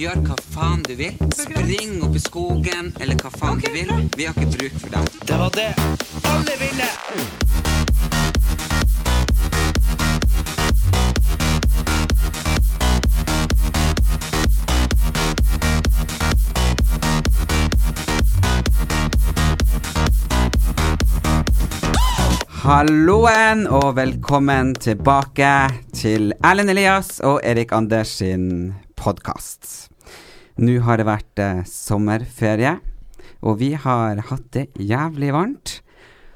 Gjør hva faen du vil. Spring opp i skogen, eller hva faen du vil. Vi har ikke bruk for dem. Det var det alle ville! Halloen, og velkommen tilbake til Erlend Elias og Erik Anders sin podkast. Nå har det vært eh, sommerferie, og vi har hatt det jævlig varmt.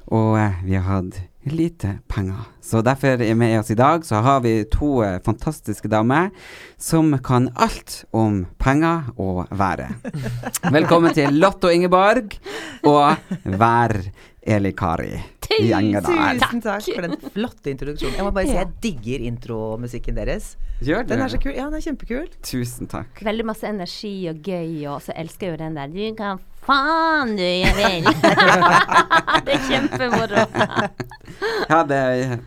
Og eh, vi har hatt lite penger. Så derfor er med oss i dag så har vi to eh, fantastiske damer som kan alt om penger og været. Velkommen til Lotto Ingeborg og Vær Eli Kari. Tusen takk for den flotte introduksjonen. Jeg må bare si jeg digger intromusikken deres. Gjør Den er så kul. Ja, den er kjempekul. Tusen takk. Veldig masse energi og gøy, og så elsker jeg jo den der Du kan faen du jeg vil. det er kjempemoro. Ja, det,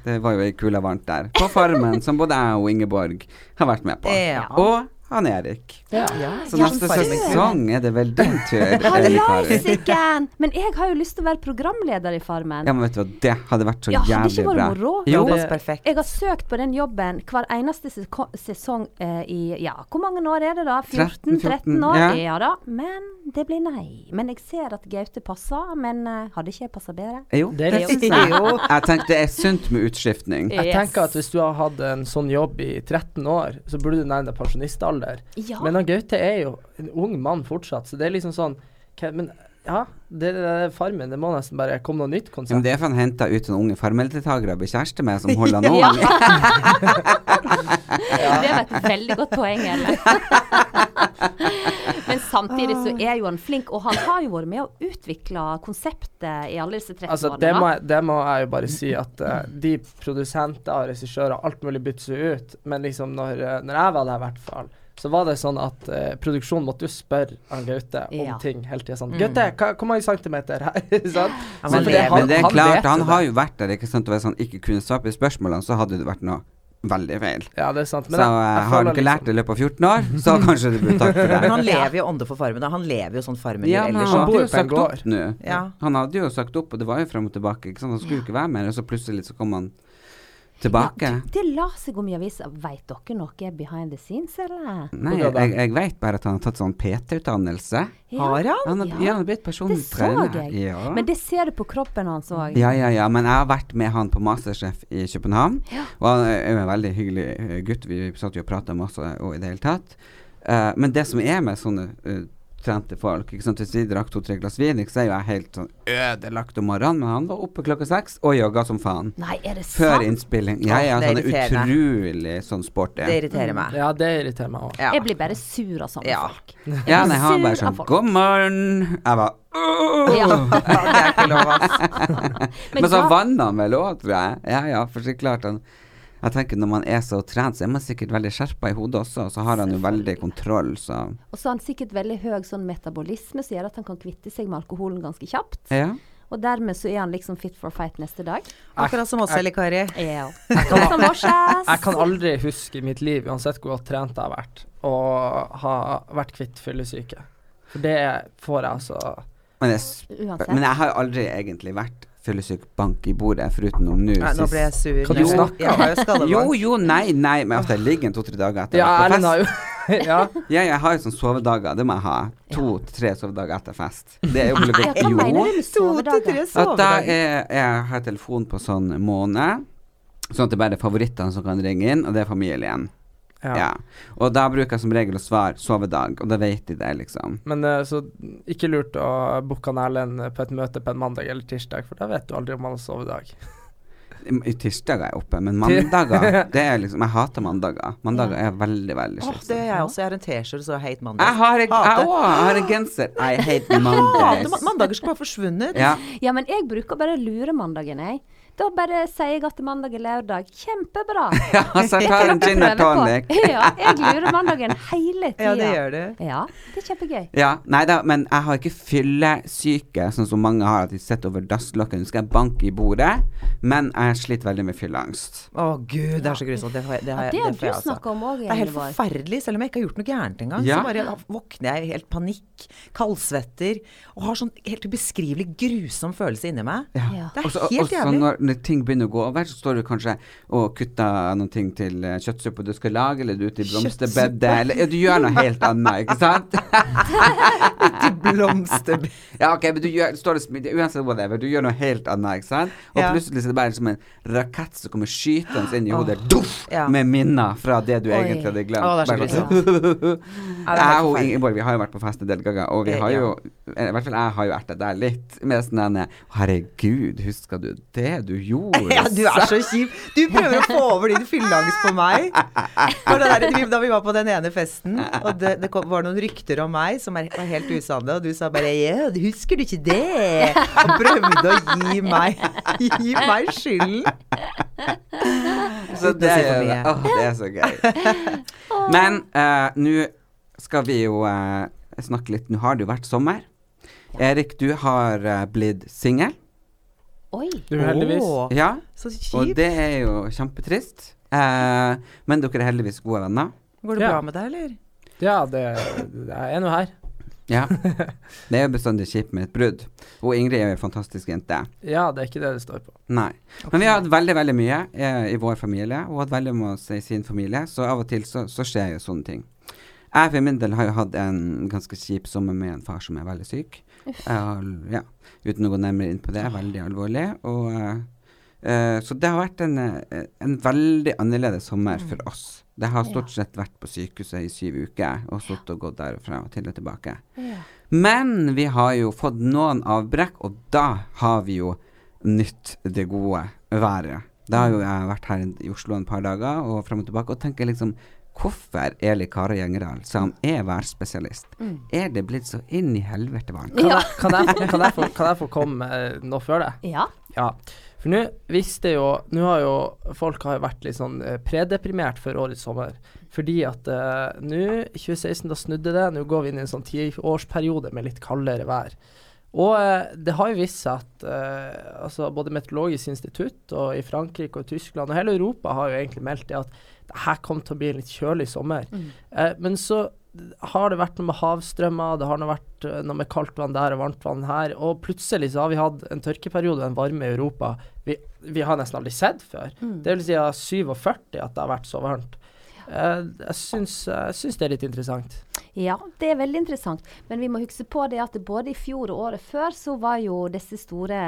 det var jo ei kule varmt der. På Farmen, som både jeg og Ingeborg har vært med på. Ja. Og han Erik. Ja, Så neste sesong er det vel din tur, Hallasiken! Men jeg har jo lyst til å være programleder i Farmen. Ja, men vet du hva, det hadde vært så Ja, hadde jævlig ikke vært bra. moro? Jo, perfekt. Jeg har søkt på den jobben hver eneste sesong eh, i Ja, hvor mange år er det da? 14-13 år? ja. Ja. da. Men det blir nei. Men jeg ser at Gaute passer. Men uh, hadde ikke jeg passa bedre? jo. Det er Jo. Jeg tenkte det er sunt med utskiftning. Jeg Yes. tenker at hvis du har hatt en sånn jobb i 13 år, så burde du nærme deg pensjonistalder. Ja. Men han Gaute er jo en ung mann fortsatt, så det er liksom sånn Men ja, det, det, det Farmen, det må nesten bare komme noe nytt konsept. men det er for han henta ut noen unge farmeldeltakere og blir kjæreste med, som holder ung. Ja. Det var et veldig godt poeng, Elle. Men samtidig så er jo han flink, og han har jo vært med å utvikle konseptet i alle disse 30 altså, årene. det må, jeg, det må jeg jo bare si at uh, de produsenter og regissører, alt mulig bytter seg ut, men liksom når, eh, når jeg var der i hvert fall, så var det sånn at eh, produksjonen måtte jo spørre han Gaute om Ja. ting hele tida. Sånn 'Gaute, hvor mange centimeter her?' sånn. Ja, men det- Men det er klart, han, han har jo vært der, ikke sant, og hvis han ikke kunne svare på spørsmålene, så hadde det vært noe veldig feil. Ja, det er sant. Så eh, har du ikke lært liksom- det i løpet av 14 år, så kanskje du burde takke for det. Men han lever jo ånde for Farmen, han lever jo sånn Farmen Ja, men ellers. han Han bor hadde jo på en sagt gård. opp nå. Ja. Han hadde jo sagt opp, og det var jo frem og tilbake. Ikke sant? Han skulle jo ikke være mer, og så plutselig så kom han tilbake. Ja, det la seg om i avisa. Veit dere noe behind the scenes, eller? Nei, jeg, jeg vet bare at han har tatt sånn PT-utdannelse. Har han? Han har, Ja. ja, han har blitt personlig Det så trener. jeg. Ja. Men det ser du på kroppen hans òg. ja, ja, ja, men jeg har vært med han på Masterchef i København. Ja. Og han er jo en veldig hyggelig eh, gutt. Vi satt jo og prata masse og i det hele tatt. Uh, men det som er med sånne eh, trente folk ikke sant? Hvis vi drakk to-tre glass vin, ikke, så er jo jeg helt sånn ødelagt om morgenen. Men han var oppe klokka seks og jogga som faen. Nei, er det sant? Før innspilling. Ja, er det sånn utrolig sånn sporty. Det irriterer meg. Ja, det irriterer meg òg. Ja. Jeg blir bare sur av sånne Ja. folk. Ja, nei, han bare sånn. God morgen. Jeg var Ja. Ja, det er ikke lov, ass. Men, så ja, vanner han vel òg, tror jeg. Ja, ja, for så klart han Jeg tenker Når man er så trent, så er man sikkert veldig skjerpa i hodet også. Og så har han jo veldig kontroll, så Og så har han sikkert veldig høy sånn metabolisme, som gjør at han kan kvitte seg med alkoholen ganske kjapt. Ja. Og dermed så er han liksom fit for fight neste dag. Akkurat som oss, Eli Kari. Ja. Jeg kan aldri huske i mitt liv, uansett hvor godt trent jeg har vært, å ha vært kvitt fyllesyke. For det får jeg altså Men, jeg, men jeg har jo aldri egentlig vært fyllesyk bank i bordet, foruten om nå Nei, nå ble jeg sur. Kan du Jo, snakke? Jeg har jo skallebank. Jo, jo, nei, nei, men at jeg ligger to-tre dager etter. Ja, å ha vært Erlend på har fest. jo Ja. Ja, jeg har jo sånne sovedager, det må jeg ha. To-tre sovedager etter fest. Det er jo Nei, hva jo. mener du med To til tre sovedager? At da sovedager. er, jeg har telefon på sånn måned, sånn at det bare er favorittene som kan ringe inn, og det er familien. Ja. ja. Og da bruker jeg som regel å svare sovedag, og da vet de det, liksom. Men eh, så ikke lurt å booke Erlend på et møte på en mandag eller tirsdag, for da vet du aldri om han har sovedag. Tirsdager er jeg oppe, men mandager Det er liksom Jeg hater mandager. Mandager er veldig, veldig Åh, det er jeg også. Jeg har en T-skjorte så hate mandag. Jeg har en, jeg også, jeg har en genser. I hate Mondays. ma- Mandager skulle bare forsvunnet. Ja. Ja, men jeg bruker bare lure mandagen, jeg. Da bare sier jeg at mandag er lørdag. Kjempebra. Ja, så tar en gin og tonic. Ja, jeg lurer mandagen hele tida. Ja, det gjør du. Ja, det er kjempegøy. Ja, nei da, men jeg har ikke fyllesyke, sånn som mange har, at de sitter over dasslokket og skal banke i bordet, men jeg sliter veldig med fylleangst. Å gud, det er så grusomt. Det, har jeg- det, har Ja, det har det får jeg du altså. snakka om òg, Det er helt forferdelig, selv om jeg ikke har gjort noe gærent engang. Ja. Så bare våkner jeg i helt panikk, kaldsvetter, og har sånn helt ubeskrivelig grusom følelse inni meg. Ja. Det er også, helt jævlig. Når, ting begynner å gå over, så står du kanskje og kutter noen ting til eh, kjøttsuppe du skal lage, eller du er ute i blomsterbedet, eller ja, du gjør noe helt annet, ikke sant? Til blomster... ja, ok, men du gjør, står og smiler, uansett whatever, du gjør noe helt annet, ikke sant? Og Ja. plutselig så er det bare som en rakett som kommer skytende inn i hodet, duff, Ja. med minner fra det du Oi. egentlig hadde glemt. Oh, det er så sånn- jeg og. Ingeborg vi har jo vært på fest en del ganger, og vi har jo I hvert fall jeg har jo erta deg litt med sånn Herregud, husker du det du gjorde? Ja, du er så kjip. Du prøver å få over din fylleangst på meg. Det der, da vi var på den ene festen, og det, det kom, var noen rykter om meg som var helt usanne, og du sa bare ja, husker du ikke det? Og prøvde å gi meg, gi meg skylden. Så det jo- mye. åh, det er så gøy. Men uh, nå skal vi jo uh, snakke litt Nå har det jo vært sommer. Erik, du har uh, blitt singel. Oi. Uheldigvis. heldigvis. Ja, så og det er jo kjempetrist. Eh, men dere er heldigvis gode venner. Går det Ja. bra med deg, eller? Ja, det, det jeg er nå her. Ja. Det er jo bestandig kjipt med et brudd. Og Ingrid er jo en fantastisk jente. Ja, det er ikke det det står på. Nei. Men vi har hatt veldig veldig mye eh, i vår familie, og hatt veldig med oss i sin familie, så av og til så, så skjer jo sånne ting. Jeg for min del har jo hatt en ganske kjip sommer med en far som er veldig syk. Har, ja, uten å gå nærmere inn på det, veldig alvorlig. Og, uh, så det har vært en, eh, en veldig annerledes sommer for oss. Det har stort sett vært på sykehuset i syv uker, og stått og gått derfra og til og tilbake. Ja. Men vi har jo fått noen avbrekk, og da har vi jo nytt det gode været. Da har jo jeg vært her i Oslo en par dager og frem og tilbake og tenker liksom Hvorfor Eli Kari Gjengedal, som er værspesialist, er det blitt så inn i helvete varmt? Kan, Ja. kan, kan, jeg, få, kan jeg få komme eh, nå før det? Ja. Ja. For nå visste jo Nå har jo folk har vært litt sånn eh, predeprimert for årets sommer. Fordi at uh, nå, 2016, da snudde det. Nå går vi inn i en sånn tiårsperiode med litt kaldere vær. Og uh, det har jo vist seg at altså både Meteorologisk institutt og i Frankrike og Tyskland og hele Europa har jo egentlig meldt det at det her kommer til å bli en litt kjølig sommer. Eh, men så har det vært noe med havstrømmer, det har noe vært eh, noe med kaldt vann der og varmt vann her. Og plutselig så har vi hatt en tørkeperiode og en varme i Europa vi, vi har nesten aldri sett før. Det vil si av 47 at det har vært så varmt. Eh, jeg, syns, jeg syns det er litt interessant. Ja, det er veldig interessant. Men vi må huske på det at både i fjor og året før så var jo disse store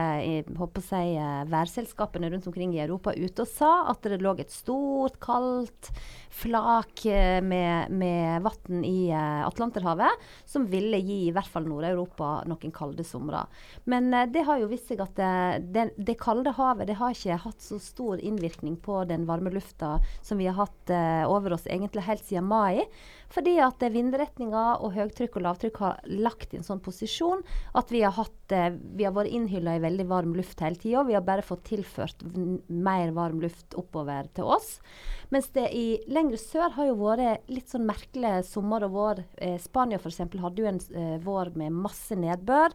håper å si, eh, værselskapene rundt omkring i Europa ute og sa at det lå et stort, kaldt flak eh, med, med vann i eh, Atlanterhavet som ville gi i hvert fall Nord-Europa noen kalde somre. Men eh, det har jo vist seg at det, det, kalde havet det har ikke hatt så stor innvirkning på den varme lufta som vi har hatt eh, over oss egentlig helt siden mai. Fordi at vindretninga vindretninger og høytrykk og lavtrykk har lagt i en sånn posisjon at vi har, hatt, eh, vi har vært innhylla i veldig varm luft hele tida. Vi har bare fått tilført mer varm luft oppover til oss. Mens det i lengre sør har jo vært litt sånn merkelig sommer og vår. Eh, Spania f.eks. hadde jo en eh, vår med masse nedbør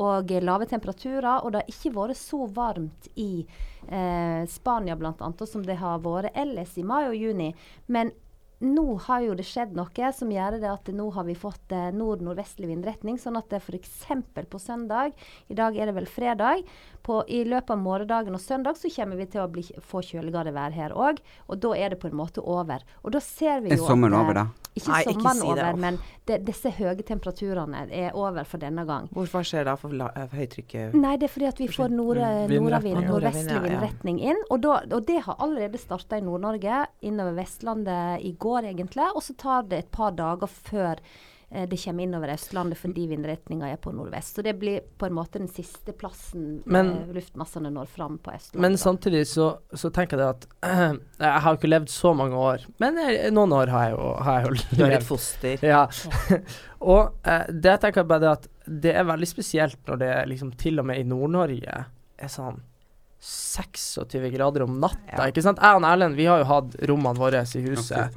og eh, lave temperaturer. Og det har ikke vært så varmt i eh, Spania bl.a. som det har vært ellers i mai og juni. Men nå har jo det skjedd noe som gjør det at nå har vi fått eh, nord-nordvestlig vindretning. Sånn at det f.eks. på søndag, i dag er det vel fredag, på, i løpet av morgendagen og søndag så kommer vi til å bli, få kjøligere vær her òg. Og da er det på en måte over. Og da ser vi Er jo sommeren at, eh, over, da? Ikke Nei, ikke si over, men de, disse høye temperaturene er over for denne gang. Hvorfor skjer da for la, eh, høytrykket? Nei, det er fordi at vi får nord, nordavind, Nordavind, nordvestlig ja, vindretning inn. Og, da, og det har allerede starta i Nord-Norge, innover Vestlandet i går egentlig. Og så tar det et par dager før eh, det kommer innover Østlandet fordi vindretninga er på nordvest. Så det blir på en måte den siste plassen Men- eh, luftmassene når fram på Østlandet. Men samtidig så, så tenker jeg at at Jeg har ikke levd så mange år, men jeg, noen år har jeg jo, har jeg jo Du er et foster. Ja. og øh, det jeg tenker bare det at det er veldig spesielt når det liksom til og med i Nord-Norge er sånn 26 grader om natta, Ja. ikke sant? Jeg og Erlend, vi har jo hatt rommene våre i huset.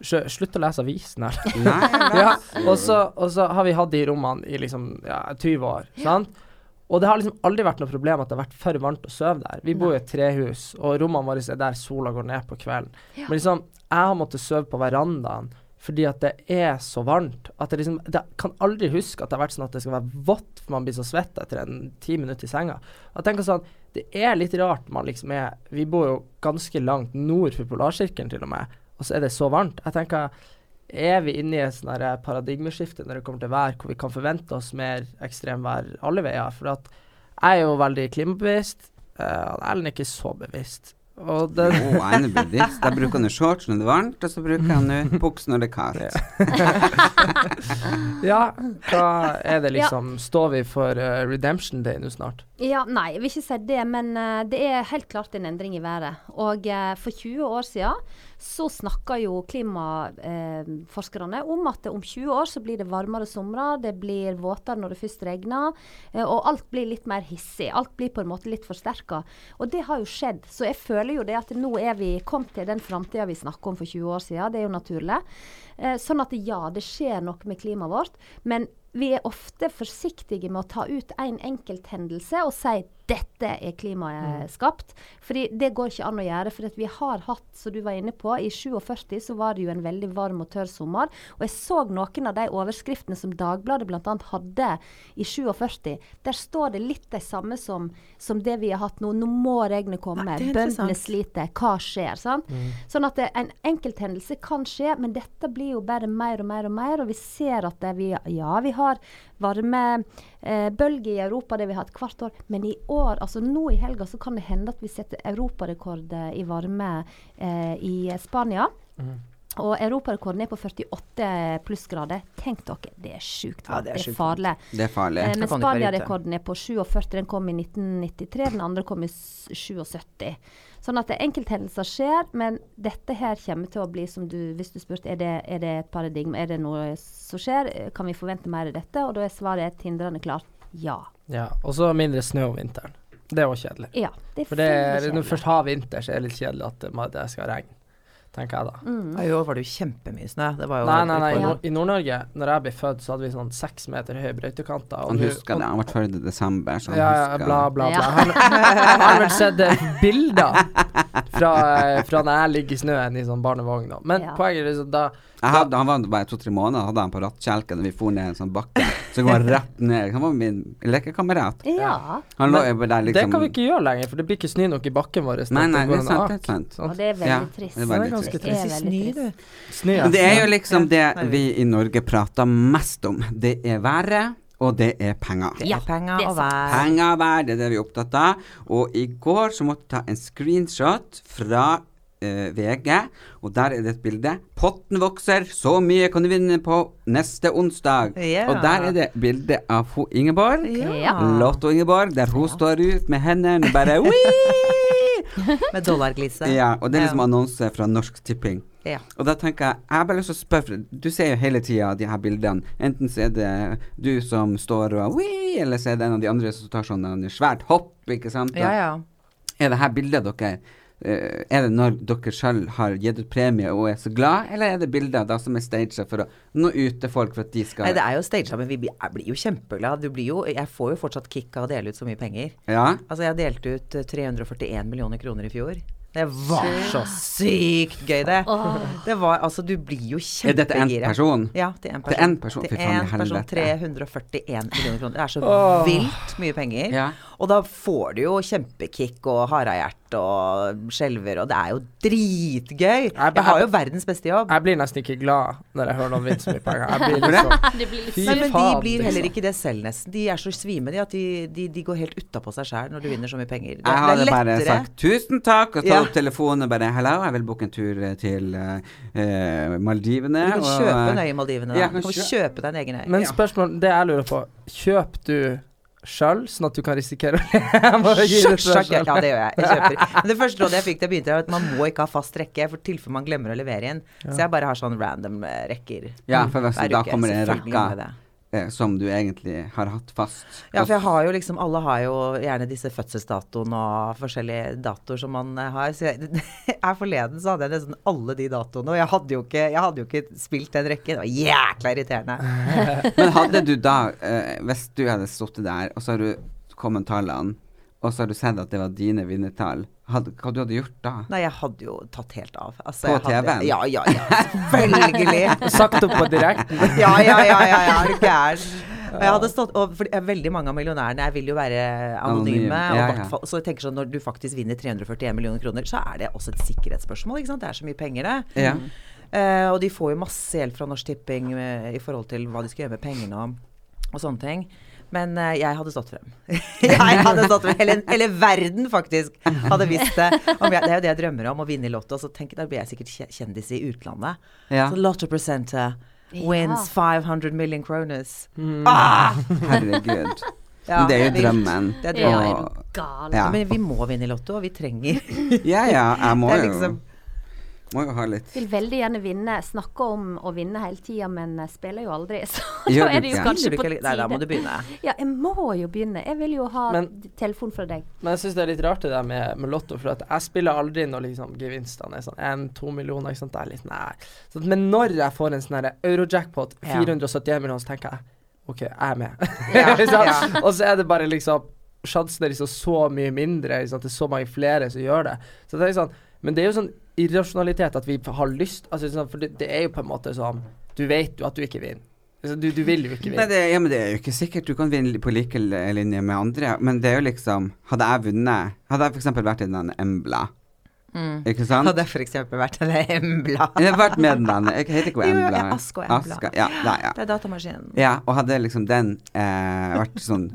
Sjø- Slutt å lese avisen her. Ja, og så, og så har vi hatt de rommene i liksom ja, 20 år, sant? Og det har liksom aldri vært noe problem at det har vært for varmt å sove der. Vi bor i et trehus, og rommene våre er der sola går ned på kvelden. Ja. Men liksom, jeg har måttet sove på verandaen fordi at det er så varmt. At det liksom Det kan aldri huske at det har vært sånn at det skal være vått for man blir så svett etter en ti minutter i senga. Jeg tenker sånn Det er litt rart man liksom er Vi bor jo ganske langt nord for polarsirkelen til og med, og så er det så varmt. Jeg tenker er vi inne i et sånn paradigmeskifte når det kommer til vær, hvor vi kan forvente oss mer ekstremvær alle veier? For at jeg er jo veldig klimabevisst. Uh, Erlend er ikke så bevisst. Og det, oh, jeg er nå bevisst. Jeg bruker nå shorts når det er varmt, og så bruker jeg nå buks når det er kaldt. ja, hva er det liksom Står vi for uh, Redemption Day nå snart? Ja, nei, jeg vil ikke si det, men uh, det er helt klart en endring i været. Og uh, for 20 år siden så snakker jo klimaforskerne om at om 20 år så blir det varmere somre, det blir våtere når det først regner, eh, og alt blir litt mer hissig. Alt blir på en måte litt forsterka. Og det har jo skjedd. Så jeg føler jo det at nå er vi kommet til den framtida vi snakket om for 20 år siden. Det er jo naturlig. Eh, sånn at ja, det skjer noe med klimaet vårt. Men vi er ofte forsiktige med å ta ut en enkelthendelse og si dette er klimaet skapt. Fordi det går ikke an å gjøre. For at vi har hatt, som du var inne på, i 47 så var det jo en veldig varm og tørr sommer. Og jeg så noen av de overskriftene som Dagbladet bl.a. hadde i 47. Der står det litt det samme som, som det vi har hatt nå. Nå må regnet komme. Nei. Bøndene sliter. Hva skjer? Sant? Sånn at det, en enkelthendelse kan skje, men dette blir jo bare mer og mer og mer. Og vi ser at det vi, ja, vi har varmebølger eh, i Europa, det vi har hatt hvert år. Men i år, altså nå i helga, så kan det hende at vi setter europarekord i varme eh, i Spania. Og europarekorden er på 48 plussgrader. Tenk dere, det er sjukt. Ja, det er det er farlig. Det er farlig. Eh, men. Spania-rekorden er på 47. Den kom i 1993. Den andre kom i 77. Sånn at det enkelthendelser skjer, men dette her kommer til å bli, som du, hvis du spurte, er det, er det et paradigme, er det noe som skjer, kan vi forvente mer av dette? Og da er svaret tindrende klart ja. Ja, og så mindre snø om vinteren. Det er òg kjedelig. Ja, det er For det er, når du først har vinter, så er det litt kjedelig at det, skal regne. Tenker jeg da. Mm. I år var det jo kjempemye snø. Det var jo Nei, nei, nei. I. Nord- I Nord-Norge, når jeg ble født, så hadde vi sånn seks meter høye brøytekanter. Han husker det. Han ble født i desember, så han Ja, ja, husker bla, bla, bla. Ja. Han han har vel sett eh, bilder fra, eh, fra når jeg ligger i snøen i sånn barnevogn. Men Ja. poenget er liksom da hadde, han var bare to-tre måneder hadde han på rattkjelken og vi for ned en sånn bakke. Så går han rett ned. Han var min lekekamerat. Ja. Han lå Men der, liksom. Det liksom kan vi ikke gjøre lenger, for det blir ikke snø nok i bakken vår. Nei, nei, det er sant. Det er sant. Og det er veldig Ja, trist. det er veldig ganske trist. Det er snø, trist. du. Snø, ja. Men det er jo liksom det vi i Norge prater mest om. Det er været, og det er penger. Det Ja, er penger er og vær. Penger og vær, det er det vi er opptatt av. Og i går så måtte jeg ta en screenshot fra eh, VG, og der er det et bilde. 'Potten vokser, så mye kan du vinne på neste onsdag'. Ja. Og der er det bilde av ho Ingeborg. Ja. Lotto-Ingeborg, der hun står ut med hendene og bare! Med dollarglise Ja, og det er liksom annonse fra Norsk Tipping. Ja. Og da tenker jeg Jeg har bare lyst til å spørre, du ser jo hele tida de her bildene. Enten så er det du som står og Wii! eller så er det en av de andre som tar sånn en svært hopp, ikke sant. ja, ja. Er det her bildet dere Er det når dere sjøl har gitt ut premie og er så glad, eller er det bilder da som er staged for å nå ut til folk for at de skal Nei, det er jo staged, men vi blir, jeg blir jo kjempeglad. Du blir jo, jeg får jo fortsatt kick av å dele ut så mye penger. Ja? Altså, jeg delte ut eh, 341 millioner kroner i fjor. Det var så sykt gøy, det. Det var altså Du blir jo Er dette en person? Ja, til én person. Til en person? Person, 341 millioner kroner. Det er så Åh. vilt mye penger. Ja. Og da får du jo kjempekick og harehjerte og skjelver, og det er jo dritgøy. Jeg har jo verdens beste jobb. Jeg blir nesten ikke glad når jeg hører noen vinne så mye penger. Jeg blir liksom blir litt Nei, men de blir liksom. heller ikke det selv, nesten. De er så svime de at de, de, de går helt utapå seg sjæl når du vinner så mye penger. Det, Jeg hadde det bare sagt 'tusen takk' og tatt Ja. opp telefonen og bare 'hello, jeg vil booke en tur eh, til eh, Maldivene'. Du kan og, kjøpe en øye øy i Maldivene. Da. Ja, Du kan kjø- kjøpe deg en egen øy. Men spørsmål, det jeg lurer på, kjøper du sjøl, sånn at du kan risikere å Sjokk, ja, det gjør jeg. jeg kjøper. Men det første rådet jeg fikk da jeg begynte, var at man må ikke ha fast rekke, for tilfelle man glemmer å levere inn. Så jeg bare har sånn random eh, rekker Ja, for hvis hver da uke. kommer det en Eh, som du egentlig har hatt fast. Ja, for jeg har jo liksom Alle har jo gjerne disse fødselsdatoene og forskjellige datoer som man eh, har. Så jeg, her forleden så hadde jeg nesten alle de datoene, og jeg hadde jo ikke, jeg hadde jo ikke spilt den rekken. Det var jækla irriterende. Men hadde du da, eh, hvis du hadde sittet der, og så har du kommet tallene, og så har du sett at det var dine vinnertall, hadde, hva du hadde gjort da? Nei, jeg hadde jo tatt helt av. Altså, På TV-en? Ja, ja, ja. Selvfølgelig. Sagt opp på direkten. Ja, ja, ja, ja, ja, er du gæren. Jeg hadde stått, og for, veldig mange av millionærene jeg vil jo være Anonym, anonyme. ja, og ja. Så jeg tenker sånn, når du faktisk vinner 341 millioner kroner, så er det også et sikkerhetsspørsmål. ikke sant? Det er så mye penger, det. Ja. Uh, og de får jo masse hjelp fra Norsk Tipping med, i forhold til hva de skal gjøre med pengene og, og sånne ting. Men eh, jeg hadde stått frem. jeg hadde stått frem. Hele, hele verden faktisk hadde visst det. Om jeg, det er jo det jeg drømmer om, å vinne i Lotto. Så tenk, da blir jeg sikkert kjendis i utlandet. Ja. Så Lotto Presenter wins 500 million kroners. Mm. Ah! Herregud. Ja, det er jo drømmen. Det er Ja, drømmen. er du gal? Ja. Men vi må vinne i Lotto, og vi trenger Ja, ja, jeg må er jo liksom- Må jo ha litt Vil veldig gjerne vinne. Snakke om å vinne hele tida, men spiller jo aldri. Så Gjør da er det jo kanskje på tide. Nei, da må du begynne. Ja, jeg må jo begynne. Jeg vil jo ha Men- telefon fra deg. Men jeg syns det er litt rart det der med, med Lotto, for at jeg spiller aldri når liksom gevinstene er sånn én-to millioner. Ikke sant? Det er litt nei. Så, men når jeg får en sånn herre euro-jackpot, 471 millioner, så tenker jeg OK, jeg er med. Ja, ja. Og så er det bare liksom Sjansen er liksom så mye mindre. liksom? Det er så mange flere som gjør det. Så det er sånn Men det er jo sånn irrasjonalitet at vi har lyst altså, sånn, For det, det er jo på en måte sånn Du vet jo at du ikke vinner. Altså, du, du vil jo ikke Nei, vinne. det, ja, men det er jo ikke sikkert du kan vinne på like linje med andre. Men det er jo liksom Hadde jeg vunnet Hadde jeg f.eks. vært i den Embla, ikke sant? Hadde jeg f.eks. vært en Embla. Jeg har vært med den. Jeg heter ikke Embla. jo, Ask og Embla. Aska, ja, da, ja. Det er datamaskinen. ja, og hadde liksom den eh, vært sånn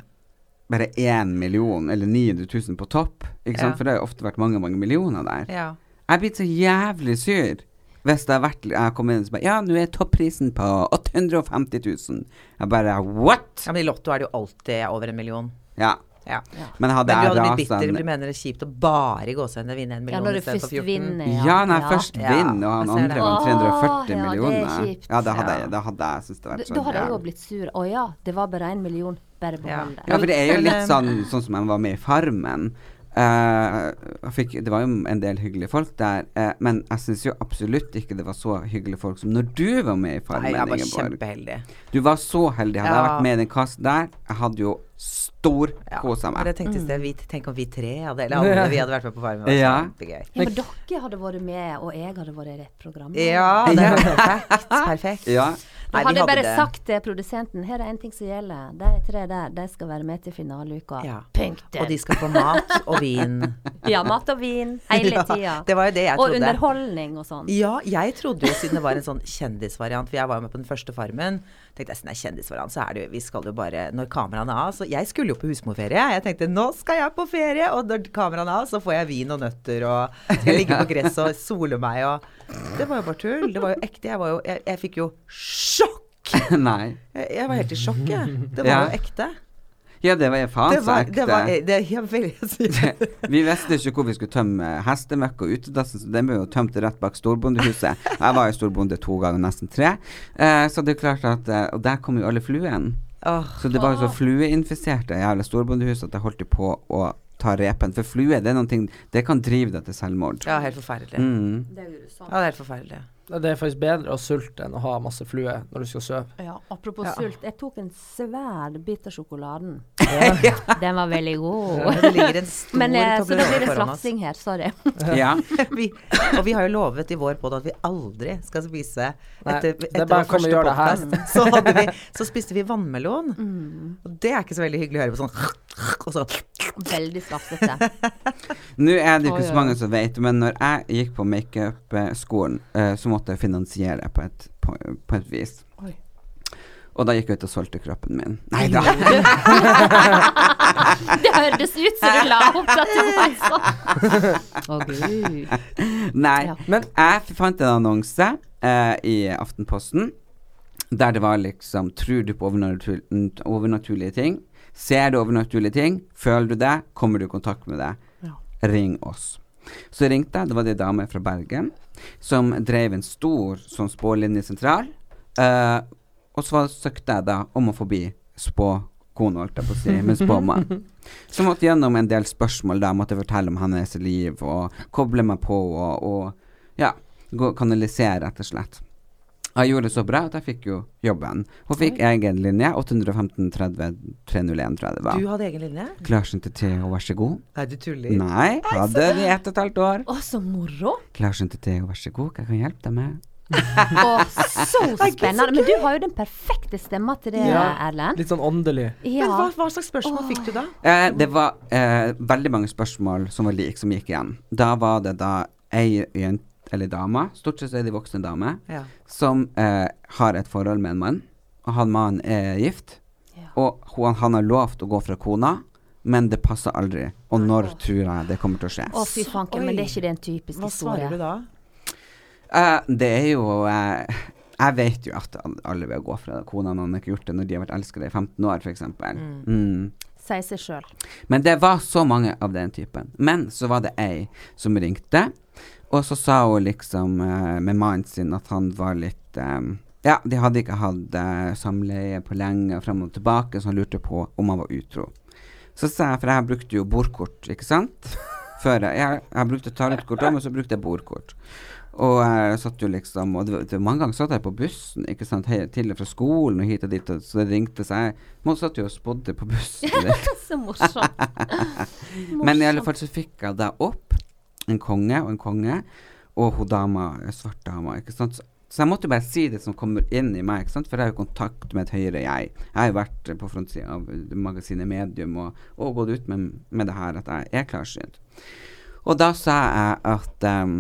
bare én million eller 900 000 på topp, ikke sant? Ja. for det har jo ofte vært mange, mange millioner der. Ja. Jeg blir så jævlig sur hvis det har vært Jeg har kommet inn og så bare Ja, nå er topprisen på 850 000. Jeg bare What?! ja, men i Lotto er det jo alltid over en million. Ja. Ja. Men hadde Men du hadde blitt bitter, en- du mener det er kjipt å bare i gåsehudene vinne en Ja, million når du istedenfor først 14? vinner. Ja, når jeg først vinner, og han andre det. vant 340 Åh, ja, det er millioner kjipt. Ja, det hadde jeg, da hadde jeg syntes det Da, vært da sånn hadde jeg ja. jo blitt sur. Å ja, det var bare én million. Bare behold det. Ja, for det er jo litt eh, sånn, sånn som jeg var med i Farmen. Jeg fikk, det var jo en del hyggelige folk der, uh, men jeg syns jo absolutt ikke det var så hyggelige folk som når du var med i Farmen. Nei, jeg var Ingeborg. kjempeheldig. Du var så heldig. Hadde jeg vært med i den kassen der, jeg hadde jo storkosa av meg. jeg tenkte sted, vi, tenk om vi tre hadde, eller alle vi hadde vært med på Farmen. Ja. Ja, men dere hadde vært med, og jeg hadde vært i rett program. Ja, det er perfekt. Perfekt. Ja. Da Nei, hadde jeg bare det. sagt til produsenten her er en ting som gjelder. De tre der, de skal være med til finaleuka. Ja. Punktum. Og de skal få mat og vin. Ja, mat og vin hele Ja, tida. det var jo det jeg og underholdning og sånn. Ja, jeg trodde jo siden det var en sånn kjendisvariant, for jeg var jo med på den første Farmen, tenkte jeg siden det er han, så er det jo, vi skal jo bare, når kameraene er av, så jeg skulle jo på husmorferie, jeg tenkte nå skal jeg på ferie, og når kameraene er av, så får jeg vin og nøtter, og skal ligge på gresset og sole meg, og det var jo bare tull, det var jo ekte, jeg var jo, jeg, jeg fikk jo sjokk! Nei. Jeg, jeg var helt i sjokk, jeg. Det var Ja. jo ekte. Ja, det var faen Det så var, ekte. det var, det helt veldig Vi visste ikke hvor vi skulle tømme hestemøkk og utedassen, så den ble jo tømt rett bak storbondehuset. Jeg var jo storbonde to ganger, nesten tre. Eh, så det er klart at eh, Og der kom jo alle fluene. Oh. Så det var jo så flueinfiserte jævla storbondehuset at jeg holdt på å ta repen. For flue, det er noen ting Det kan drive deg til selvmord. ja, helt forferdelig. Mm. Det er grusomt. Ja, det er helt forferdelig. Det er faktisk bedre å sulte enn å ha masse flue når du skal sove. Ja, apropos Ja. sult. Jeg tok en svær bit av sjokoladen. Den var veldig god. Det ligger en stor Men eh, så da blir en det slafsing her. Sorry. Ja. vi, og vi har jo lovet i vår podd at vi aldri skal spise Nei, etter, det er etter bare vår første det podcast, så, vi, så spiste vi vannmelon. Og det er ikke så veldig hyggelig å høre på sånn Og så Veldig slafsete. Nå er det ikke så mange som vet, men når jeg gikk på makeup-skolen, eh, så måtte jeg finansiere på et, på, på et vis. Oi. Og da gikk jeg ut og solgte kroppen min. Nei da. Det hørtes ut som du la opp til at det var sånn. Gud. Nei. Ja. Men jeg fant en annonse eh, i Aftenposten der det var liksom Tror du på overnatur overnaturlige ting? Ser du overnaturlige ting? Føler du det? Kommer du i kontakt med det? Ja. Ring oss. Så ringte jeg. Det var ei dame fra Bergen som drev en stor sånn spålinjesentral. Uh, og så søkte jeg da om å få bli spåkone, holdt jeg på å si, med spåmann. Så måtte gjennom en del spørsmål da, måtte fortelle om hennes liv, og koble meg på, og, og ja, kanalisere, rett og slett. Jeg gjorde det så bra at jeg fikk jo jobben. Hun fikk egen linje, 815 30 301, tror jeg det var. Du hadde egen linje? Klarsen til Theo, vær så god. Nei, du tuller. Nei, hadde det i ett og et halvt år. Å, så moro! Klarsen til Theo, vær så god, hva kan jeg hjelpe deg med? Å, så spennende. Men du har jo den perfekte stemma til det, Ja. Erlend. Litt sånn åndelig. Men hva, hva slags spørsmål fikk du da? Eh, det var eh, veldig mange spørsmål som var like, som gikk igjen. Da var det da ei jente, eller damer, stort sett er de voksne damer, Ja. som eh, har et forhold med en mann, og han mannen er gift, Ja. og hun, han har lovt å gå fra kona, men det passer aldri. Og når tror jeg det kommer til å skje? Å, fy fanken, men det er ikke det en typisk Hva historie. svarer du da? Eh, det er jo eh, Jeg vet jo at alle vil gå fra kona når de ikke har gjort det når de har vært elskede i 15 år, f.eks. Mm. Sier seg sjøl. Men det var så mange av den typen. Men så var det ei som ringte, og så sa hun liksom eh, med mannen sin at han var litt um, Ja, de hadde ikke hatt uh, samleie på lenge, frem og tilbake, så han lurte på om han var utro. Så sa jeg, for jeg brukte jo bordkort, ikke sant? Før jeg, jeg, jeg brukte talettkort òg, men så brukte jeg bordkort. Og jeg satt jo liksom Og det, det, mange ganger satt jeg på bussen ikke sant, hei, til og fra skolen og hit og dit, og så det ringte seg. Man satt jo og spådde på bussen. Så morsomt. Men i alle fall så fikk jeg det opp en konge og en konge, og hun dama, en svart dama, ikke sant. Så, så jeg måtte bare si det som kommer inn i meg, ikke sant. For jeg har jo kontakt med et høyere jeg. Jeg har jo vært på frontsida av magasinet Medium og, og gått ut med, med det her at jeg er klarsynt. Og da sa jeg at ehm,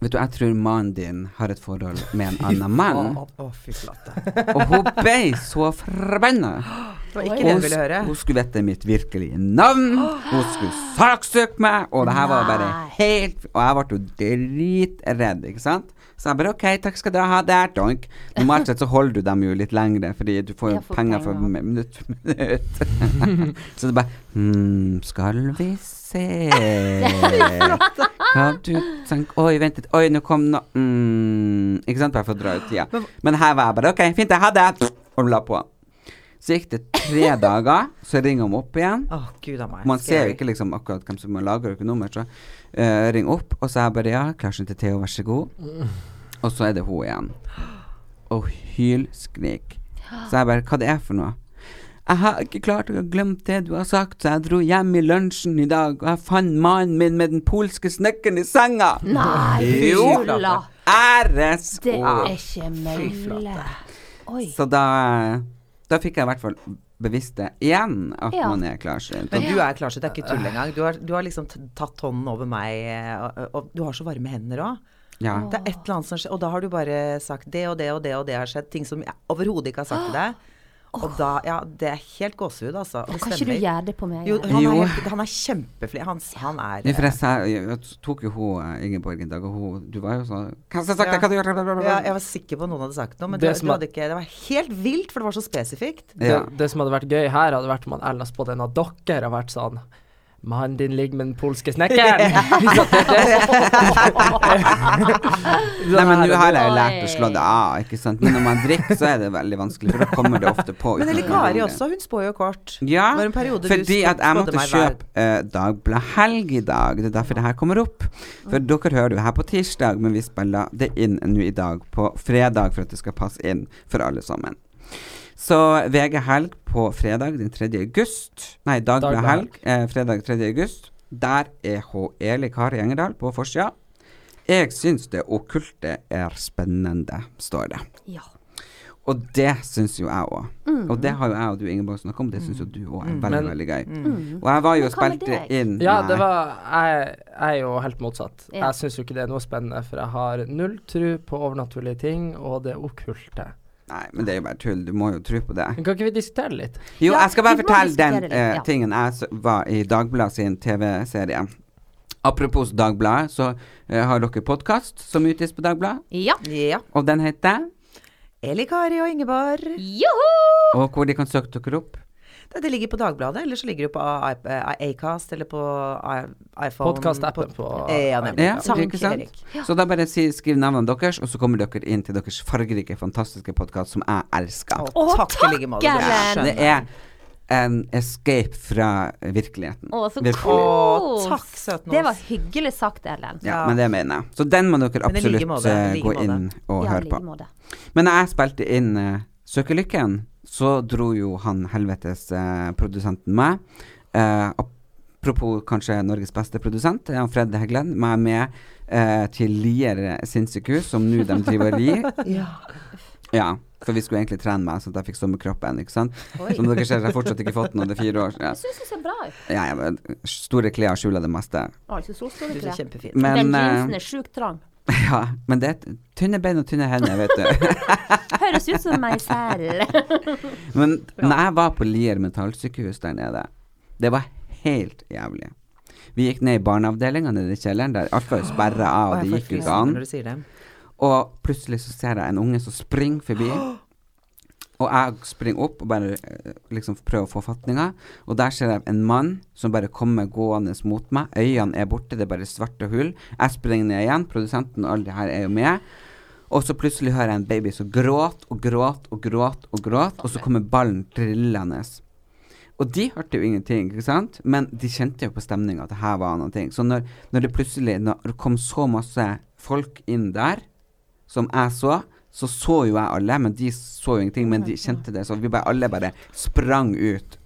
Vet du, jeg tror mannen din har et forhold med en annen mann. Å, fy flate. Og hun ble så forbanna. Det var ikke det hun ville høre. Hun skulle vite mitt virkelige navn. Hun skulle saksøke meg, og det her var bare helt Og jeg ble jo dritredd, ikke sant. Så jeg bare OK, takk skal du ha der, donk. Normalt sett så holder du dem jo litt lengre, fordi du får jo Ja, penger for minutt for minutt. så det bare Hm, skal vi se Hva du tenker Oi, vent litt. Oi, nå kom noe mm, Ikke sant? Bare for å dra ut tida. Men her var jeg bare OK, fint, jeg ha det. Og la på. Så gikk det tre dager, så ringer hun opp igjen. Oh, gud. Man ser jo ikke liksom akkurat hvem som lager økonomer, så uh, ring opp, og så er jeg bare ja, klarsen til Theo, vær så god. Og så er det hun igjen. Og hylskrik. Så jeg bare, hva det er for noe? Jeg har ikke klart å glemme det du har sagt, så jeg dro hjem i lunsjen i dag, og jeg fant mannen min med den polske snekkeren i senga. Nei, Jo. Æresord. Æres Det er ikke mulig. Så da, da fikk jeg i hvert fall bevisst det igjen, at Ja. man er klarsynt. Men du er klarsynt, det er ikke tull engang. Du har, du har liksom tatt hånden over meg, eh, og, og du har så varme hender òg. Ja. Det er et eller annet som skjer, og da har du bare sagt det og det og det og det har skjedd. Ting som jeg overhodet ikke har sagt til deg. Og da Ja, det er helt gåsehud, altså. Det Kan ikke du gjøre det på meg? Jo, han Jo. er, helt, han er kjempeflink. Han, han er Ja, for jeg, sa, jeg tok jo hun eh, Ingeborg en dag, og hun Du var jo sånn Hva har jeg sagt? Ja. Hva har du gjort? ja, Jeg var sikker på noen hadde sagt noe, men Det du er- hadde ikke Det var helt vilt, for det var så spesifikt. Ja. Det, det som hadde vært gøy her, hadde vært om Ellers på spådd en av dere har vært sånn Mannen din ligger med den polske snekkeren. Nei, men nå har jeg jo lært å slå det av, ikke sant. Men når man drikker, så er det veldig vanskelig, for da kommer det ofte på. Men uten Eli at man Kari også, hun spår jo kort. Ja, fordi at jeg måtte kjøpe uh, Dagblad Helg i dag. Det er derfor det her kommer opp. For dere hører jo her på tirsdag, men vi spiller det inn nå i dag på fredag for at det skal passe inn for alle sammen. Så VG Helg på fredag den 3. august Nei, Dagblad Dagbladet Helg eh, fredag 3. august. Der er H. Eli Kari Engerdal på forsida. Jeg syns det okkulte er spennende, står det. Ja. Og det syns jo jeg òg. Mm. Og det har jo jeg og du Ingeborg snakka om, det syns jo du òg er veldig, Men- veldig gøy. Mm. Og jeg var jo og spilte inn Ja, det var Jeg, jeg er jo helt motsatt. Ja. Jeg syns jo ikke det er noe spennende, for jeg har null tro på overnaturlige ting og det okkulte. Nei, men det er jo bare tull. Du må jo tro på det. Men kan ikke vi diskutere litt? Jo, Ja, jeg skal bare fortelle den litt, ja. tingen jeg var i Dagbladet sin TV-serie. Apropos Dagbladet, så uh, har dere podkast som utgis på Dagbladet, Ja. Ja. og den heter Eli Kari og Ingeborg. Joho! Og hvor de kan søke dere opp. Det, det ligger på Dagbladet, eller så ligger det på eh, Acast eller på iPhone. Podcast-appen på Eh, Ja, nemlig. Ja, Sankt Erik. Ja. Så da bare si, skriv navnene deres, og så kommer dere inn til deres fargerike, fantastiske podkast som jeg elsker. Å, Å, takk takk Ellen. Det er en escape fra virkeligheten. Å, så kos. takk, søtnos. Det var hyggelig sagt, Ellen. Ja, Ja. men det mener jeg. Så den må dere absolutt måte, eh, like gå inn og Ja, høre like på. Men jeg spilte inn uh, Søkelykken, så dro jo han helvetes eh, produsenten meg. Eh, apropos kanskje Norges beste produsent, er han Fred Heggeland, meg med eh, til Lier sinnssykehus, som nå de driver og rir. Ja. Ja, for vi skulle egentlig trene meg, sånn at jeg fikk sommerkroppen, ikke sant. Oi. Som dere ser, jeg har fortsatt ikke fått den, og det er fire år. Ja, Jeg syns det ser bra ut. ja, ja store klær skjuler det meste. Altså, så store Du ser klær. Men, Den eh, jeansen er sjukt trang. ja, men det er tynne bein og tynne hender, vet du. Høres ut som meg selv. Men når jeg var på Lier mentalsykehus der nede, det var helt jævlig. Vi gikk ned i barneavdelinga nede i kjelleren, der alt var sperra av, og det gikk jo ikke an. Og plutselig så ser jeg en unge som springer forbi. Og jeg springer opp og bare eh, liksom prøver å få fatninga. Og der ser jeg en mann som bare kommer gående mot meg. Øynene er borte, det er bare svarte hull. Jeg springer ned igjen. Produsenten og alle de her er jo med. Og så plutselig hører jeg en baby som gråter og gråter og gråter og gråter, og så kommer ballen trillende. Og de hørte jo ingenting, ikke sant? men de kjente jo på stemninga at det her var noe. Så når, når det plutselig når det kom så masse folk inn der, som jeg så, så så jo jeg alle, men de så jo ingenting. Men de kjente det, så vi bare alle bare sprang ut.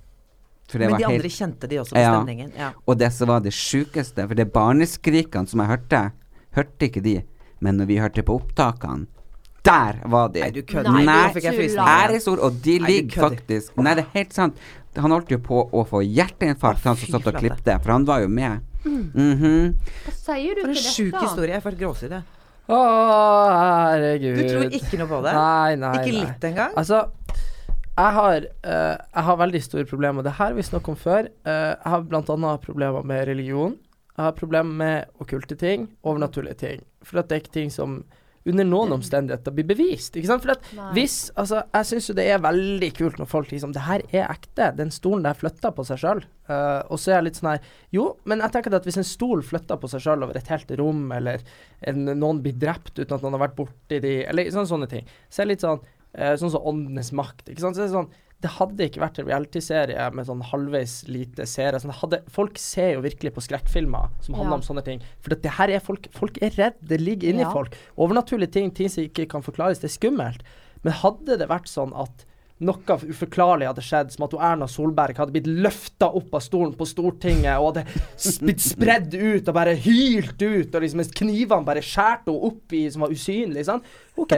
For det Men var de helt andre kjente de også på Ja. stemningen. Ja. Og det som var det sjukeste, for det barneskrikene som jeg hørte, hørte ikke de. Men når vi hørte på opptakene, der var de. Nei, du kødder. Nei, Nei, fikk jeg Æresord, og de ligger faktisk Nei, det er helt sant. Han holdt jo på å få hjerteinfarkt, han som satt og flate. for han var jo med. Mhm. Hva sier du For en til sjuk historie. Jeg får jeg. Å, herregud. Du tror ikke noe på det? Nei, nei, Ikke nei. litt engang? Altså, jeg har, uh, jeg har veldig store problemer. med Det her Hvis vi snakket om før. Uh, jeg har bl.a. problemer med religion. Jeg har problemer med okkulte ting, overnaturlige ting. For at det er ikke ting som under noen omstendigheter blir bevist. Ikke sant? For at Nei. hvis Altså, jeg syns jo det er veldig kult når folk liksom Det her er ekte. Den stolen der flytta på seg sjøl. og så er jeg litt sånn her Jo, men jeg tenker at hvis en stol flytter på seg sjøl over et helt rom, eller en, noen blir drept uten at noen har vært borti de, eller sånne, sånne ting, så er det litt sånn uh, Sånn som Åndenes makt. Ikke sant? Så er det sånn det hadde ikke vært en reality-serie med sånn halvveis lite seere. Sånn, folk ser jo virkelig på skrekkfilmer som handler Ja. om sånne ting. For det her er folk Folk er redd. Det ligger inni Ja. folk. Overnaturlige ting, ting som ikke kan forklares, det er skummelt. Men hadde det vært sånn at noe uforklarlig hadde skjedd, som at hun Erna Solberg hadde blitt løfta opp av stolen på Stortinget og hadde blitt spredd ut og bare hylt ut, og liksom mens knivene bare skjærte henne opp i som var usynlig, Sånn. OK.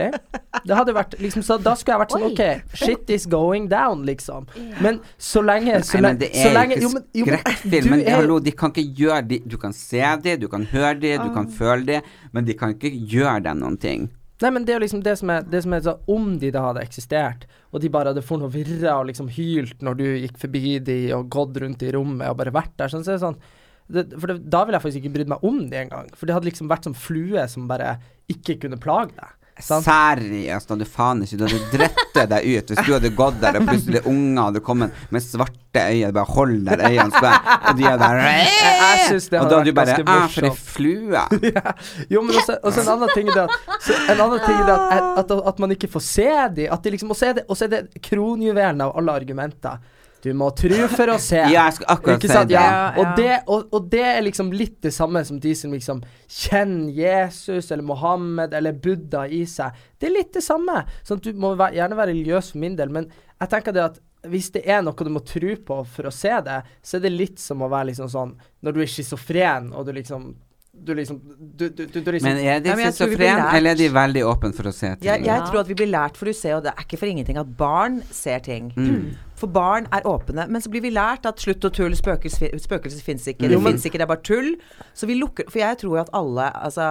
Det hadde vært liksom så Da skulle jeg vært sånn OK, shit is going down, liksom. Men så lenge Så, Nei, men lenge- det så er lenge, ikke jo, men, men skrekkfilm. Men hallo, de kan ikke gjøre det. Du kan se det, du kan høre det, du Ah. kan føle det, men de kan ikke gjøre deg noen ting. Nei, men det er jo liksom det som er, det som er så Om de da hadde eksistert, og de bare hadde funnet og virra og liksom hylt når du gikk forbi de og gått rundt i rommet og bare vært der, sånn, så er det sånn det, For det, da ville jeg faktisk ikke brydd meg om de engang. For det hadde liksom vært som flue som bare ikke kunne plage deg. Seriøst, hadde faen ikke Du hadde drettet deg ut hvis du hadde gått der, og plutselig unger hadde kommet med svarte øyne, bare hold der øynene, spør, og de hadde bare Jeg, det Og da hadde du bare Æ, Ah, for ei flue. ja. Jo, men også, også en annen ting er det at, så en annen ting er det at, at, at, man ikke får se dem. At de liksom, og så er det, er det kronjuvelen av alle argumenter. Du må tro for å se. Ja, jeg skal akkurat Ikke si det. Ja. Og, det og, og det er liksom litt det samme som de som liksom kjenner Jesus eller Mohammed eller Buddha i seg. Det er litt det samme. Sånn at du må være, gjerne være religiøs for min del, men jeg tenker det at hvis det er noe du må tro på for å se det, så er det litt som å være liksom sånn Når du er schizofren og du liksom Du liksom Du, du, du, du liksom Men er de Nei, men jeg tror vi blir schizofren, lært. eller er de veldig åpne for å se ting? Jeg, jeg Ja. tror at vi blir lært for å se, og det er ikke for ingenting at barn ser ting. Mm. For barn er åpne. Men så blir vi lært at slutt og tull, spøkelser, spøkelse fins ikke. Mm. Det fins ikke, det er bare tull. Så vi lukker For jeg tror jo at alle Altså,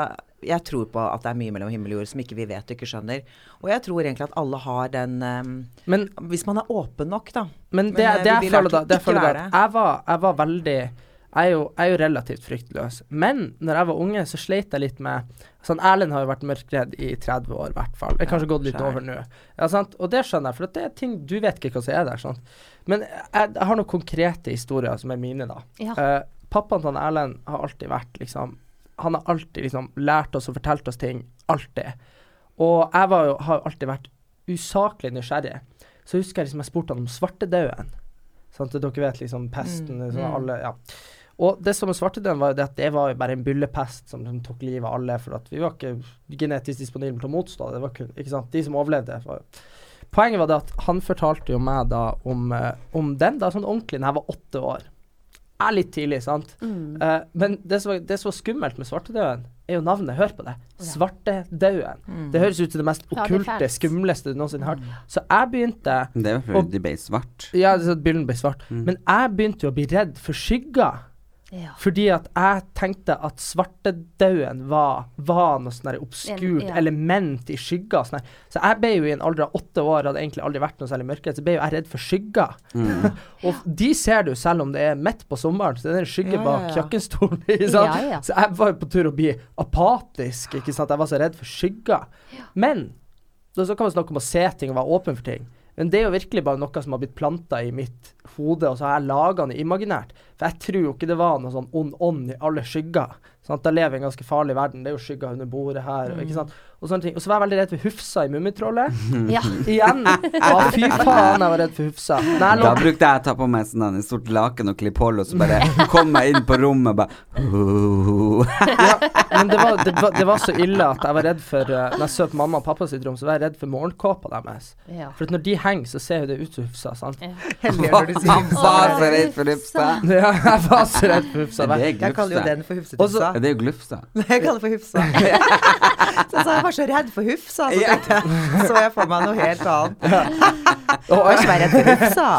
jeg tror på at det er mye mellom himmel og jord som ikke vi vet og ikke skjønner. Og jeg tror egentlig at alle har den um, Men Hvis man er åpen nok, da. Men det, Men, det, det vi jeg føler da, det jeg føler da jeg var, jeg var veldig Jeg er, jo, jeg er jo relativt fryktløs. Men når jeg var unge, så sleit jeg litt med Sånn, Erlend har jo vært mørkredd i 30 år, i hvert fall. Det er kanskje gått litt skjønner. over nå. Ja, sant? Og det skjønner jeg, for det er ting du vet ikke hva som er der. Sant? Men jeg, jeg har noen konkrete historier som er mine, da. Ja. Uh, pappaen til Erlend har alltid vært liksom Han har alltid liksom lært oss og fortalt oss ting. Alltid. Og jeg var jo, har jo alltid vært usaklig nysgjerrig. Så husker jeg liksom jeg spurte han om svartedauden. Sant? Dere vet liksom pesten Mm, sånn alle, ja. Og det som med svartedauden var jo det at det var bare en byllepest som som tok livet av alle, for vi var ikke genetisk disponible til å motstå det. var kun? De som overlevde. Var. Poenget var det at han fortalte jo meg da om, eh, om den da, sånn ordentlig da jeg var åtte år. Er litt tidlig, sant? Mm. Uh, men det som, var, det som var skummelt med svartedauden, er jo navnet. Hør på det. Svartedauden. Mm. Det høres ut som det mest Ja, det er okkulte, skumleste du noensinne har hørt. Så jeg begynte Det var fordi de ble svart. Ja, det er sånn at bilden ble svart. Mm. Men jeg begynte jo å bli redd for skygger. Ja. Fordi at jeg tenkte at svartedauden var, var noe sånn obskurt ja. element i skygga. Sånn så jeg ble jo i en alder av åtte år, hadde egentlig aldri vært noe særlig mørkere, så ble jo jeg redd for skygger. Mm. Og de ser du selv om det er midt på sommeren, så det er en skygge Ja, ja, bak kjøkkenstolen. Ikke sant? Ja, ja. Så jeg var jo på tur å bli apatisk, ikke sant. Jeg var så redd for skygger. Men så kan man snakke om å se ting og være åpen for ting. Men det er jo virkelig bare noe som har blitt planta i mitt hode, og så har jeg laga det imaginært. For jeg tror jo ikke det var noe sånn ond ånd i alle skygger. at jeg lever i en ganske farlig verden. Det er jo skygger under bordet her. Mm. ikke sant? Og sånne ting. Og så var jeg veldig redd for Hufsa i Mummitrollet. ja. Igjen. Ja, fy faen, jeg var redd for Hufsa. Nei, Da brukte jeg å ta på meg sånn en stort laken og klippe hold, og så bare kom jeg inn på rommet og bare ja, men det var, det, var, det var så ille at jeg var redd for uh, Når jeg så på mamma og pappa sitt rom, så var jeg redd for morgenkåpa deres. ja. For at når de henger, så ser jo det ut som Hufsa, sant? Ja. Han var så redd for Hufsa. Ja, jeg var så redd for Hufsa. Det er Jeg kaller jo den for Hufsetufsa. Det er jo glufsa. Jeg kaller det for Hufsa. Jeg var så redd for Hufsa, så tenkte jeg så jeg for meg noe helt annet. Så var jeg redd for Hufsa.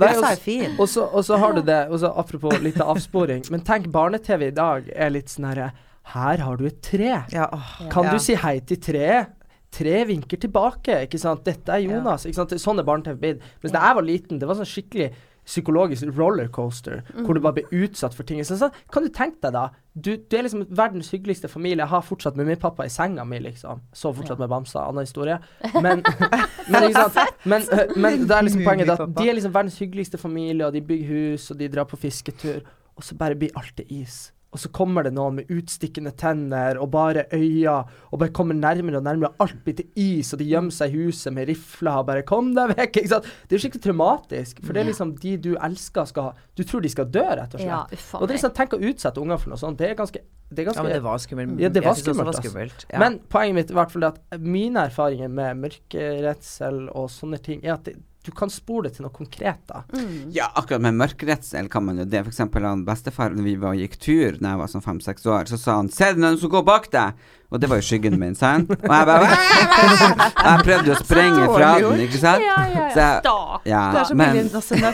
Hufsa er fin. og, så, har du det, også, apropos litt avsporing, men tenk barne-TV i dag er litt sånn herre Her har du et tre. Ja, åh, Kan ja. du si hei til treet? Tre vinker tilbake, ikke sant. Dette er Jonas. ikke sant? Sånn er barne-TV blitt. Mens da jeg var liten, det var sånn skikkelig psykologisk rollercoaster, hvor du bare blir utsatt for ting. Så, så, kan du tenke deg, da. Du, du er liksom verdens hyggeligste familie. Jeg har fortsatt med min pappa i senga mi, liksom. Så fortsatt med bamsa. Annen historie. Men, men, ikke sant? Men, øh, men det er liksom poenget at de er liksom verdens hyggeligste familie, og de bygger hus, og de drar på fisketur, og så bare blir alt til is. Og så kommer det noen med utstikkende tenner og bare øyne, og bare kommer nærmere og nærmere. Alt blir til is, og de gjemmer seg i huset med rifler og bare 'Kom deg vekk!' ikke sant? Det er jo skikkelig traumatisk, for det er liksom de du elsker, skal Du tror de skal dø, rett og slett. Ja, og det er liksom, Tenk å utsette unger for noe sånt. Det er ganske, det er ganske Ja, men det var skummelt. Ja, det var skummelt, det var skummelt. Ja. Men poenget mitt i hvert fall er at mine erfaringer med mørkeredsel og sånne ting, er at det, du kan spore det til noe konkret. da. Mm. Ja, akkurat med mørkredsel kan man jo det. For eksempel han bestefar, når vi var og gikk tur da jeg var sånn fem-seks år, så sa han 'Se det noen som går bak deg'. Og det var jo skyggen min, sant? Og jeg bare Jeg prøvde å sprenge fra den, ikke sant? Ja, ja, ja. Så jeg- Ja, Du er så men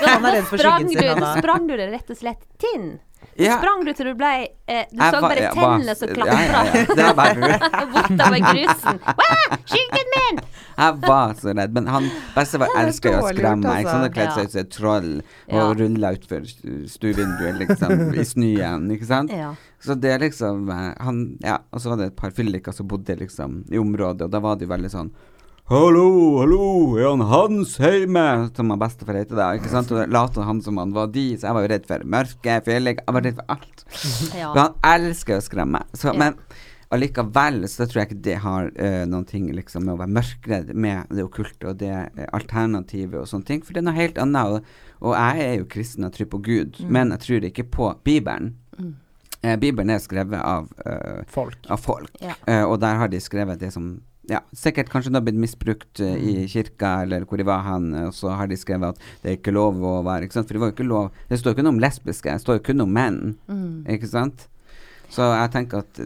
Han er redd for Sprang skyggen sin, da sprang du det rett og slett tinn? Ja, Sprang du til du ble eh, Du jeg så bare tennene som Ja, klatra ja, ja. Det er bare bortover grusen. Wow, skyggen min! Jeg var så redd. Men han bestefar Ja, er elsker jo å skremme meg. Han har kledd seg ut som et troll og Ja. rulla utfor stuevinduet, liksom, i snøen, ikke sant. Ja. Så det er liksom eh, han, Ja, og så var det et par fylliker som bodde liksom i området, og da var det jo veldig sånn Hallo, hallo, er han Hans hjemme? Som han bestefar heter da, ikke sant? Og lot han som han var de, så jeg var jo redd for mørke, fjellig, jeg var redd for alt. Ja. Men han elsker å skremme. Så, Ja. Men allikevel så tror jeg ikke det har uh, noen ting liksom med å være mørkredd med det okkulte og det uh, alternativet og sånne ting, for det er noe helt annet. Og, og jeg er jo kristen og tror på Gud, men jeg tror ikke på Bibelen. Eh, Bibelen er skrevet av, Folk. av folk, Ja. og der har de skrevet det som ja, sikkert kanskje det har blitt misbrukt eh, i kirka, eller hvor de var hen, eh, og så har de skrevet at det er ikke lov å være ikke sant? For det var jo ikke lov Det står jo ikke noe om lesbiske, det står jo kun om menn. Mm. Ikke sant? Så jeg tenker at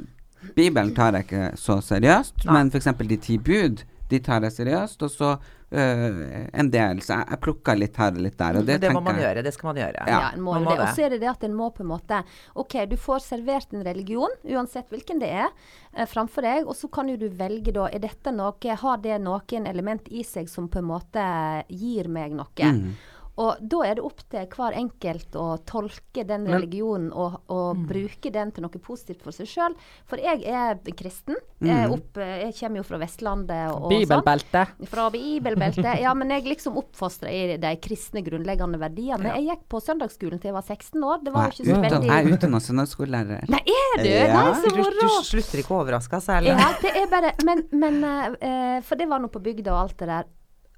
Bibelen tar jeg ikke så seriøst, Nei. men f.eks. de ti bud, de tar det seriøst. Og så øh, en del, så jeg, jeg plukker litt her og litt der. Og det, det må man jeg gjøre. Det skal man gjøre. Ja, en må man må det. Og så er det det at en må på en måte OK, du får servert en religion, uansett hvilken det er, eh, framfor deg. Og så kan jo du velge da Er dette noe Har det noen element i seg som på en måte gir meg noe? Mm. Og da er det opp til hver enkelt å tolke den Men- religionen og, og Mm. bruke den til noe positivt for seg sjøl. For jeg er kristen. Jeg, er opp, jeg kommer jo fra Vestlandet og, sånn. Fra bibelbeltet. Ja, men jeg liksom oppfostra i de kristne grunnleggende verdiene. Jeg gikk på søndagsskolen til jeg var 16 år. Det var jo ikke så er veldig jeg er utdanna søndagsskolelærer. Nei, er du? Ja. Nei, så Du, du slutter ikke å overraske særlig. Ja, det er bare Men, men uh, eh, For det var nå på bygda og alt det der.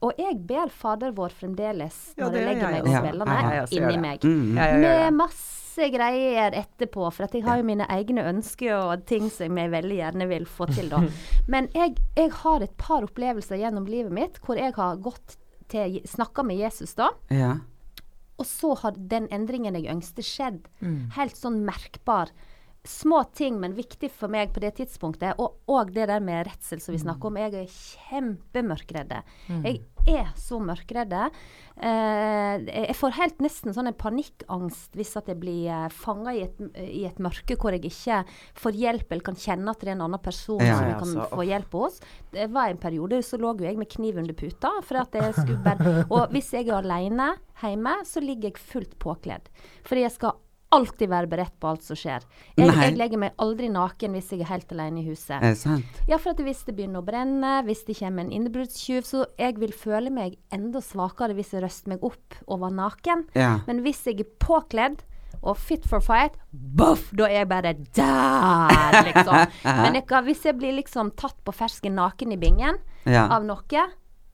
Og jeg ber Fader vår fremdeles når jeg legger meg og spiller inni meg. Mm. Med masse greier etterpå, for jeg har jo mine egne ønsker og ting som jeg veldig gjerne vil få til, da. Men jeg, jeg har et par opplevelser gjennom livet mitt hvor jeg har gått til snakka med Jesus, da. Ja. Og så har den endringen jeg ønsket skjedd. Mm. Helt sånn merkbar. Små ting, men viktig for meg på det tidspunktet. Og, og det der med redsel som vi snakker om. Jeg er kjempemørkredde. Jeg er så mørkredde. Eh, jeg får helt nesten sånn en panikkangst hvis at jeg blir uh, fanga i, i et mørke hvor jeg ikke får hjelp eller kan kjenne at det er en annen person Ja, som ja, jeg kan altså, få hjelp hos. Det var en periode så lå jo jeg med kniv under puta. For at jeg skulle bare, og hvis jeg er alene hjemme, så ligger jeg fullt påkledd. Fordi jeg skal alltid være beredt på alt som skjer. Jeg, jeg legger meg aldri naken hvis jeg er helt alene i huset. Er det sant? Ja, for hvis det begynner å brenne, hvis det kommer en innbruddstyv, så jeg vil føle meg enda svakere hvis jeg røster meg opp og var naken. Ja. Men hvis jeg er påkledd og fit for fight, boff, da er jeg bare der, liksom. Men jeg, hvis jeg blir liksom tatt på fersken naken i bingen Ja. av noe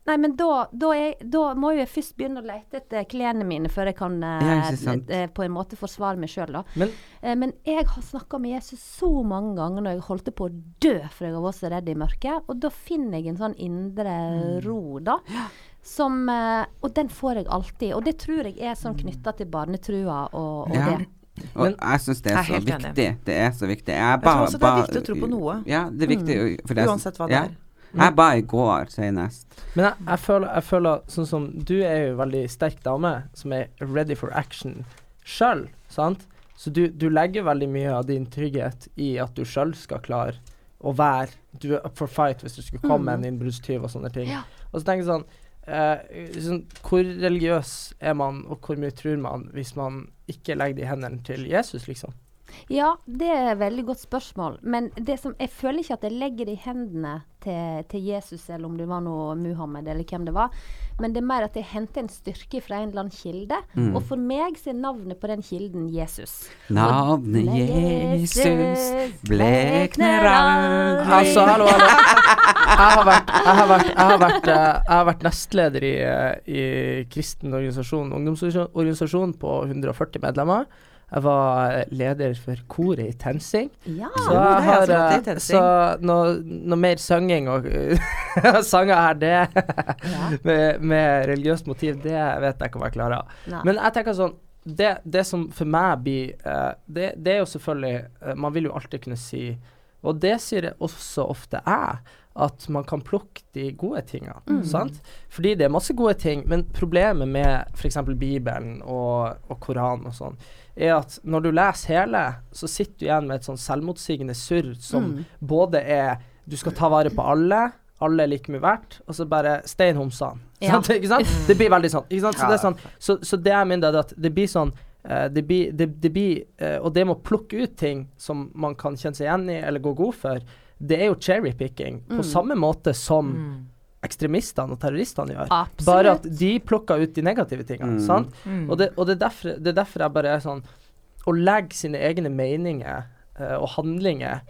Nei, men da, da, jeg, da må jo jeg først begynne å lete etter klærne mine før jeg kan eh, Ja, ikke eh, på en måte forsvare meg sjøl, da. Men Eh, men jeg har snakka med Jesus så mange ganger når jeg holdt på å dø for jeg var så redd i mørket. Og da finner jeg en sånn indre ro, da. Som, eh, og den får jeg alltid. Og det tror jeg er sånn knytta til barnetrua og, og Ja. det. Og Men- jeg syns det er er så viktig. enig. Det er så viktig. Jeg, tror også det er viktig å tro på noe. Ja, det er viktig. For det Uansett hva det ja. er. Jeg ba i går senest. Men jeg, jeg, føler, jeg føler sånn som Du er jo en veldig sterk dame som er ready for action sjøl, sant? Så du, du legger veldig mye av din trygghet i at du sjøl skal klare å være Du er up for fight hvis det skulle komme en innbruddstyv og sånne ting. Ja. Og så tenker jeg sånn, eh, sånn Hvor religiøs er man, og hvor mye tror man hvis man ikke legger det i hendene til Jesus, liksom? Ja, det er et veldig godt spørsmål. Men det som, jeg føler ikke at jeg legger det i hendene til, til Jesus, eller om det var noe Muhammed, eller hvem det var. Men det er mer at jeg henter en styrke fra en eller annen kilde. Mm. Og for meg så er navnet på den kilden Jesus. Navnet Jesus blekner aldri Altså, hallo, hallo. Jeg har vært, jeg har vært, jeg har vært, eh, jeg har vært nestleder i, eh, i kristen organisasjon, ungdomsorganisasjon på 140 medlemmer. Jeg var eh, leder for koret i TenSing. Ja. Så jeg har det har eh, TenSing. Så noe, noe mer synging og sanger her, det med, med religiøst motiv, det vet jeg ikke om jeg klarer. Nei. Men jeg tenker sånn det, det som for meg blir uh, det, det er jo selvfølgelig uh, Man vil jo alltid kunne si Og det sier jeg også ofte jeg, at man kan plukke de gode tingene. Sant? Fordi det er masse gode ting, men problemet med f.eks. Bibelen og, og Koranen og sånn, er at når du leser hele, så sitter du igjen med et sånn selvmotsigende surr som både er Du skal ta vare på alle. Alle er like mye verdt, og så bare stein homsan. Ja. Sant? Ikke sant? Det blir veldig sånn. Ikke sant? Så, det er sånn så, så det jeg mener, er at det blir sånn Uh, det blir, det, det blir uh, Og det med å plukke ut ting som man kan kjenne seg igjen i eller gå god for, det er jo cherrypicking på samme måte som ekstremistene og terroristene gjør. Absolutt. Bare at de plukker ut de negative tingene. Mm. Sant? Og, det, og det, er derfor, det er derfor jeg bare er sånn Å legge sine egne meninger uh, og handlinger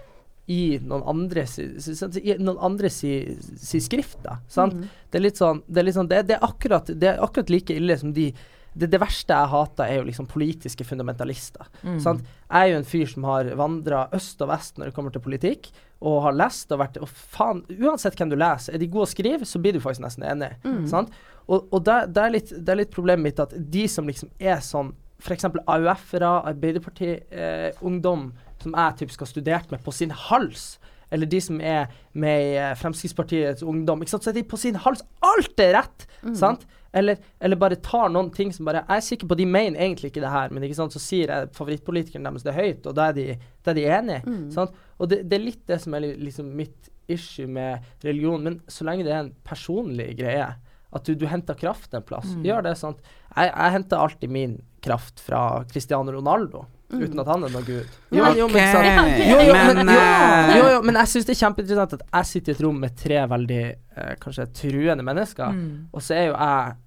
i noen andre si, si, si, i noen andre si, si skrift, da. Sant? Det er litt sånn Det er, litt sånn, det, det er, akkurat, det er akkurat like ille som de det, det verste jeg hater, er jo liksom politiske fundamentalister. Sant? Jeg er jo en fyr som har vandra øst og vest når det kommer til politikk, og har lest og vært Og faen, uansett hvem du leser, er de gode å skrive, så blir du faktisk nesten enig. Sant? Og, og det, det, er litt, det er litt problemet mitt at de som liksom er sånn F.eks. AUF-ere, Arbeiderparti-ungdom, som jeg typ skal ha studert med på sin hals, eller de som er med i eh, Fremskrittspartiets ungdom, ikke sant? så er de på sin hals. Alt er rett! Sant? Eller, eller bare tar noen ting som bare Jeg er sikker på de mener egentlig ikke det her, men ikke sant? så sier jeg favorittpolitikeren deres det er høyt, og da er de, da er de enige. Sant? Og det, det er litt det som er liksom mitt issue med religion. Men så lenge det er en personlig greie, At du, du henter kraft en plass. Gjør det, sant. Jeg, jeg henter alltid min kraft fra Cristiano Ronaldo. Uten at han er noen gud. Jo, okay. jo, men. Jo, jo, men, jo, eh, jo, jo, men jeg syns det er kjempeinteressant at jeg sitter i et rom med tre veldig eh, kanskje truende mennesker, og så er jo jeg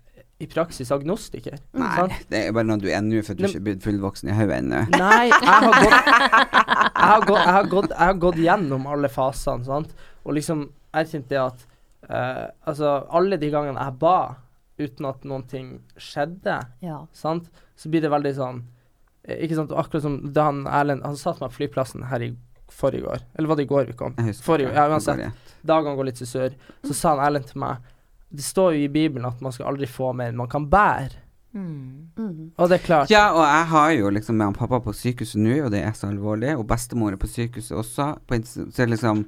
i praksis agnostiker. Nei, sant? det er bare noe du er nå, for du er ikke blitt fullvoksen i hodet ennå. Nei, jeg har gått Jeg har gått, jeg har gått, jeg har gått gjennom alle fasene, sant, og liksom erkjent det at uh, Altså, alle de gangene jeg ba uten at noen ting skjedde, Ja. sant, så blir det veldig sånn eh, Ikke sant, akkurat som da han Erlend Han satt meg på flyplassen her i forrige år, eller var det i går vi kom? Forrige, år, ja, uansett. går. Dagene går litt til sør. Så sa han Erlend til meg Det står jo i Bibelen at man skal aldri få mer enn man kan bære. Mm. Og det er klart. Ja, og jeg har jo liksom med han pappa på sykehuset nå, og det er så alvorlig. Og bestemor er på sykehuset også. På, så liksom,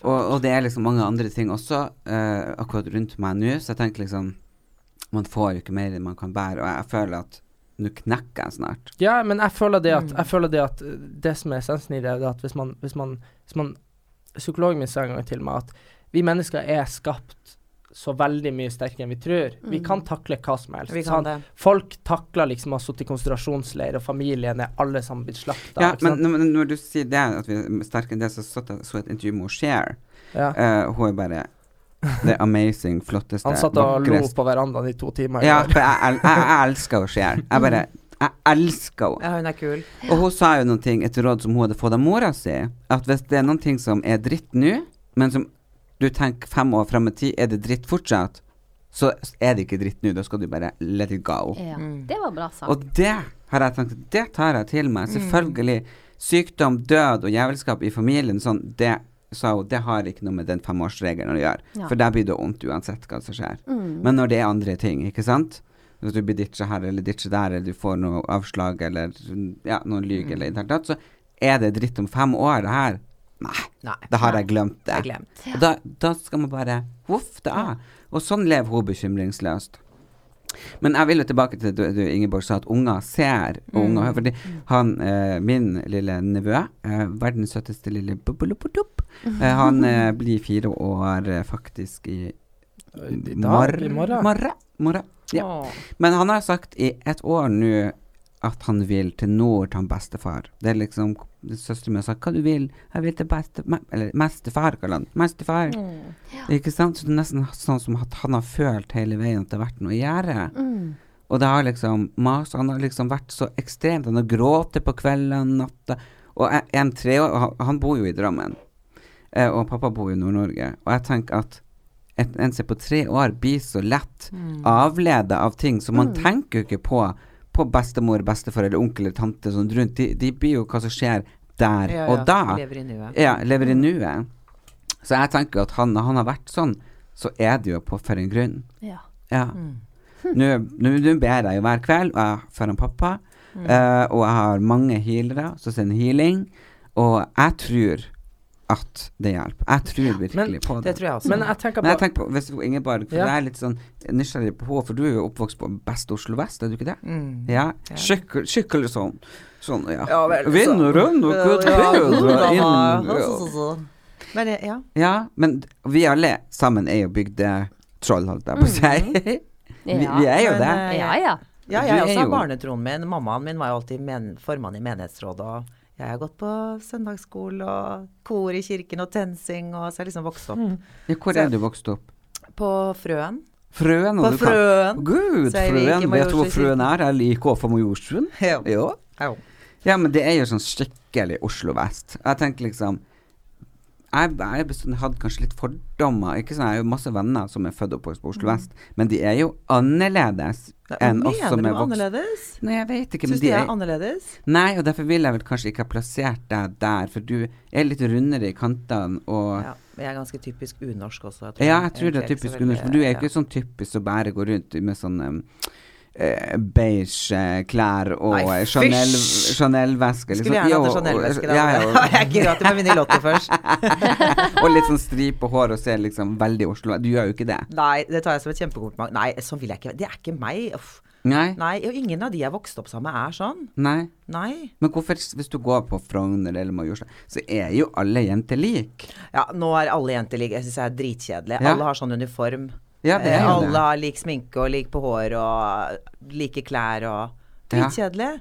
og, og det er liksom mange andre ting også uh, akkurat rundt meg nå, så jeg tenker liksom Man får jo ikke mer enn man kan bære, og jeg, føler at nå knekker jeg snart. Ja, men jeg føler det at, jeg føler det, at uh, det som er essensen i det, er at hvis man, hvis man, hvis man Psykologen min sa en gang til meg at vi mennesker er skapt så veldig mye sterkere enn vi tror. Vi kan takle hva som helst. Vi kan det. Folk takler liksom å ha sittet i konsentrasjonsleir, og familien er alle sammen blitt slakta. Ja, men når, når du sier det, at vi er sterkere enn det, så så jeg så et intervju med Cher. ja. Uh, hun er bare det amazing, flotteste, Han satt og lo på verandaen i to timer. Ja, for jeg, jeg, jeg, jeg elsker å Cher. Jeg bare Jeg elsker henne. Ja, hun er kul. Og hun sa jo noen ting et råd som hun hadde fått av mora si. At hvis det er noen ting som er dritt nå, men som du tenker fem år fram i tid, er det dritt fortsatt, så er det ikke dritt nå. Da skal du bare let it go. Ja. Mm. Det var bra sagt. Og det har jeg tenkt Det tar jeg til meg. Selvfølgelig. Sykdom, død og jævelskap i familien, sånn, det sa hun, det har ikke noe med den femårsregelen å gjøre. Ja. For der blir det vondt uansett hva som skjer. Mm. Men når det er andre ting, ikke sant? Hvis du blir ditcha her eller ditcha der, eller du får noe avslag eller ja, noen lyg eller i det hele tatt, så er det dritt om fem år, det her. Nei, Nei. da har jeg glemt Det det. er glemt. Ja. da, da skal man bare Voff, det er. Og sånn lever hun bekymringsløst. Men jeg vil jo tilbake til det du, Ingeborg sa, at unger ser. Og unger hører. Fordi han, eh, min lille nevø, eh, verdens søteste lille bubbeloppotopp, eh, han eh, blir fire år eh, faktisk i morgen. morgen. Ja. Men han har sagt i et år nå at han vil til nord til han bestefar. Det er liksom Søsteren min og sa 'hva du vil'. 'Jeg vil til beste... me- Eller mestefar', kaller han. Mestefar. Ikke sant? Så det er nesten sånn som at han har følt hele veien at det har vært noe å gjøre. Mm. Og det har liksom mas, Han har liksom vært så ekstremt. Han har grått på kveldene, natta. Og jeg- en treår han, han bor jo i Drammen. Eh, og pappa bor i Nord-Norge. Og jeg tenker at et, en som på tre år blir så lett Mm. avleda av ting, så man tenker jo ikke på på bestemor, besteforeldre, onkel eller tante sånn rundt. De, de blir jo hva som skjer der Ja, og da. Lever i nuet. Ja, lever i nuet. Så jeg tenker at han, når han har vært sånn, så er det jo på for en grunn. Ja. Ja. Mm. Nå nå- nå ber jeg jo hver kveld, og jeg foran pappa, Mm. uh, og jeg har mange healere som sender healing, og jeg tror at det hjelper. Jeg tror virkelig på Det det. tror jeg også. Men jeg tenker Men på jeg tenker på, hvis Ingeborg, for Ja. jeg er litt sånn nysgjerrig på henne, for du er jo oppvokst på best Oslo vest, er du ikke det? mm. Ja, skikkelig, skikkelig sånn. Sånn, ja. Ja, vel, så- Vinneren og Gud bedre inn ja. Men ja. ja, men vi alle sammen er jo bygdetroll, holdt jeg på å si. vi, vi er jo Men, det. eh, Ja, ja. Ja, jeg er også har barnetroen min. Mammaen min var jo alltid formann i menighetsrådet. Og jeg har gått på søndagsskole og kor i kirken og TenSing, og så har jeg liksom vokst opp Ja, hvor er du vokst opp? på Frøen. Frøen? og På du kan- Frøen. Gud, Frøen. Vet du hvor Frøen er? Jeg liker også få Majorstua. Ja. Ja. Ja. ja, men det er jo sånn skikkelig Oslo vest. Jeg tenker liksom jeg, jeg bestandig hadde kanskje litt fordommer. Ikke sånn, Jeg har jo masse venner som er født og oppvokst på Oslo vest, men de er jo annerledes enn oss som er vokst annerledes? Nei, jeg vet ikke, men Syns de de er er annerledes? Nei, og derfor vil jeg vel kanskje ikke ha plassert deg der, for du er litt rundere i kantene og Ja, jeg er ganske typisk unorsk også. Ja, jeg tror det er typisk unorsk. for du er ja. ikke sånn typisk som bare går rundt med sånn um, beige eh, klær og eh! Chanel, Chanel-veske. Skulle gjerne hatt Chanel-veske. da. Ja, ja, Jeg gidder at du må vinne i Lotto først. og, litt sånn stripe hår og se liksom veldig Oslo Du gjør jo ikke det. Nei, det tar jeg som et kjempekompliment. Nei, sånn vil jeg ikke. Det er ikke meg. Uff. Nei? Nei, og ingen av de jeg vokste opp sammen med, er sånn. Nei. Nei. Men hvorfor, hvis du går på Frogner eller Majorstua, så er jo alle jenter like. Ja, nå er alle jenter like. Jeg syns jeg er dritkjedelig. Ja. Alle har sånn uniform. Ja, det er Eh, jo Alle det. har lik sminke og lik på hår og like klær og Ja. Dritkjedelig.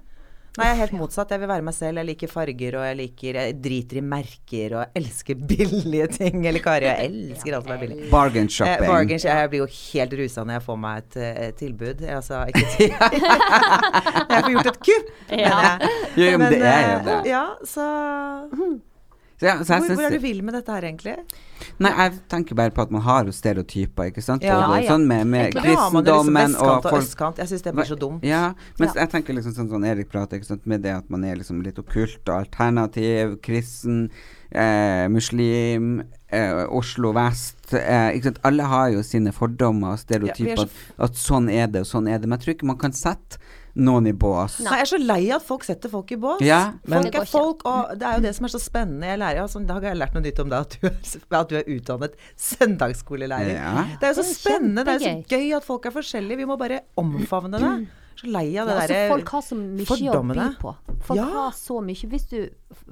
Nei, jeg er helt motsatt. Jeg vil være meg selv. Jeg liker farger, og jeg liker Jeg driter i merker og elsker billige ting. Eller Kari, jeg elsker alt som er billig. Bargain Eh, bargain, jeg blir jo helt rusa når jeg får meg et, et tilbud. Jeg, altså, ikke si Jeg får gjort et kupp! Ja. Men, eh, Jo, jo, men det er jo eh, det. Ja, så Så, ja, så jeg hvor, hvor er du vil med dette her, egentlig? Nei, jeg tenker bare på at man har jo stereotyper, ikke sant. Ja, og, ja. sånn med, med kristendommen liksom kristendommen og vestkant og folk østkant. Jeg syns det blir så dumt. Ja, men Ja. jeg tenker liksom sånn som Erik prater, ikke sant, med det at man er liksom litt okkult og alternativ, kristen, eh, muslim, eh, Oslo vest eh, ikke sant? Alle har jo sine fordommer og er stereotyper, så- at sånn er det og sånn er det. Men jeg tror ikke man kan sette noen i bås. Nei, jeg er så lei av at folk setter folk i bås. Ja, men- folk er folk, og det er jo det som er så spennende. Jeg lærer, altså, I dag har jeg lært noe nytt om deg, at du er, at du er utdannet søndagsskolelærer. Ja. Det er jo så Det er spennende. Det er jo så gøy at folk er forskjellige. Vi må bare omfavne det. Så lei av det Ja, altså, derre folk har så mye å by på. Folk Ja. har så mye. Hvis du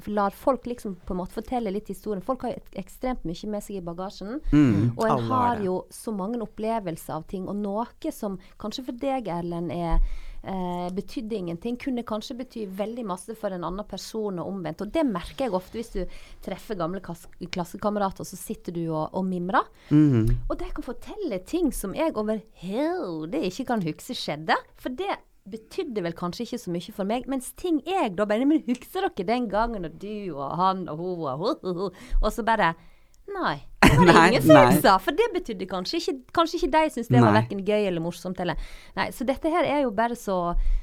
lar folk liksom på en måte fortelle litt historien Folk har ekstremt mye med seg i bagasjen. Mm. Og en har har jo så mange opplevelser av ting. Og noe som kanskje for deg, Erlend, er eh, betydde ingenting, kunne kanskje bety veldig masse for en annen person, og omvendt. Og det merker jeg ofte hvis du treffer gamle klassekamerater, og så sitter du og, og mimrer. Mhm. Og de kan fortelle ting som jeg overhodet ikke kan huske skjedde. For det betydde vel kanskje ikke så mye for meg. Mens ting jeg da bare Men husker dere den gangen og du og han og hun og ho. Og så bare Nei. Det var Nei, ingen som sa, For det betydde kanskje ikke Kanskje ikke de syntes det var Nei. verken gøy eller morsomt eller Nei, så dette her er jo bare så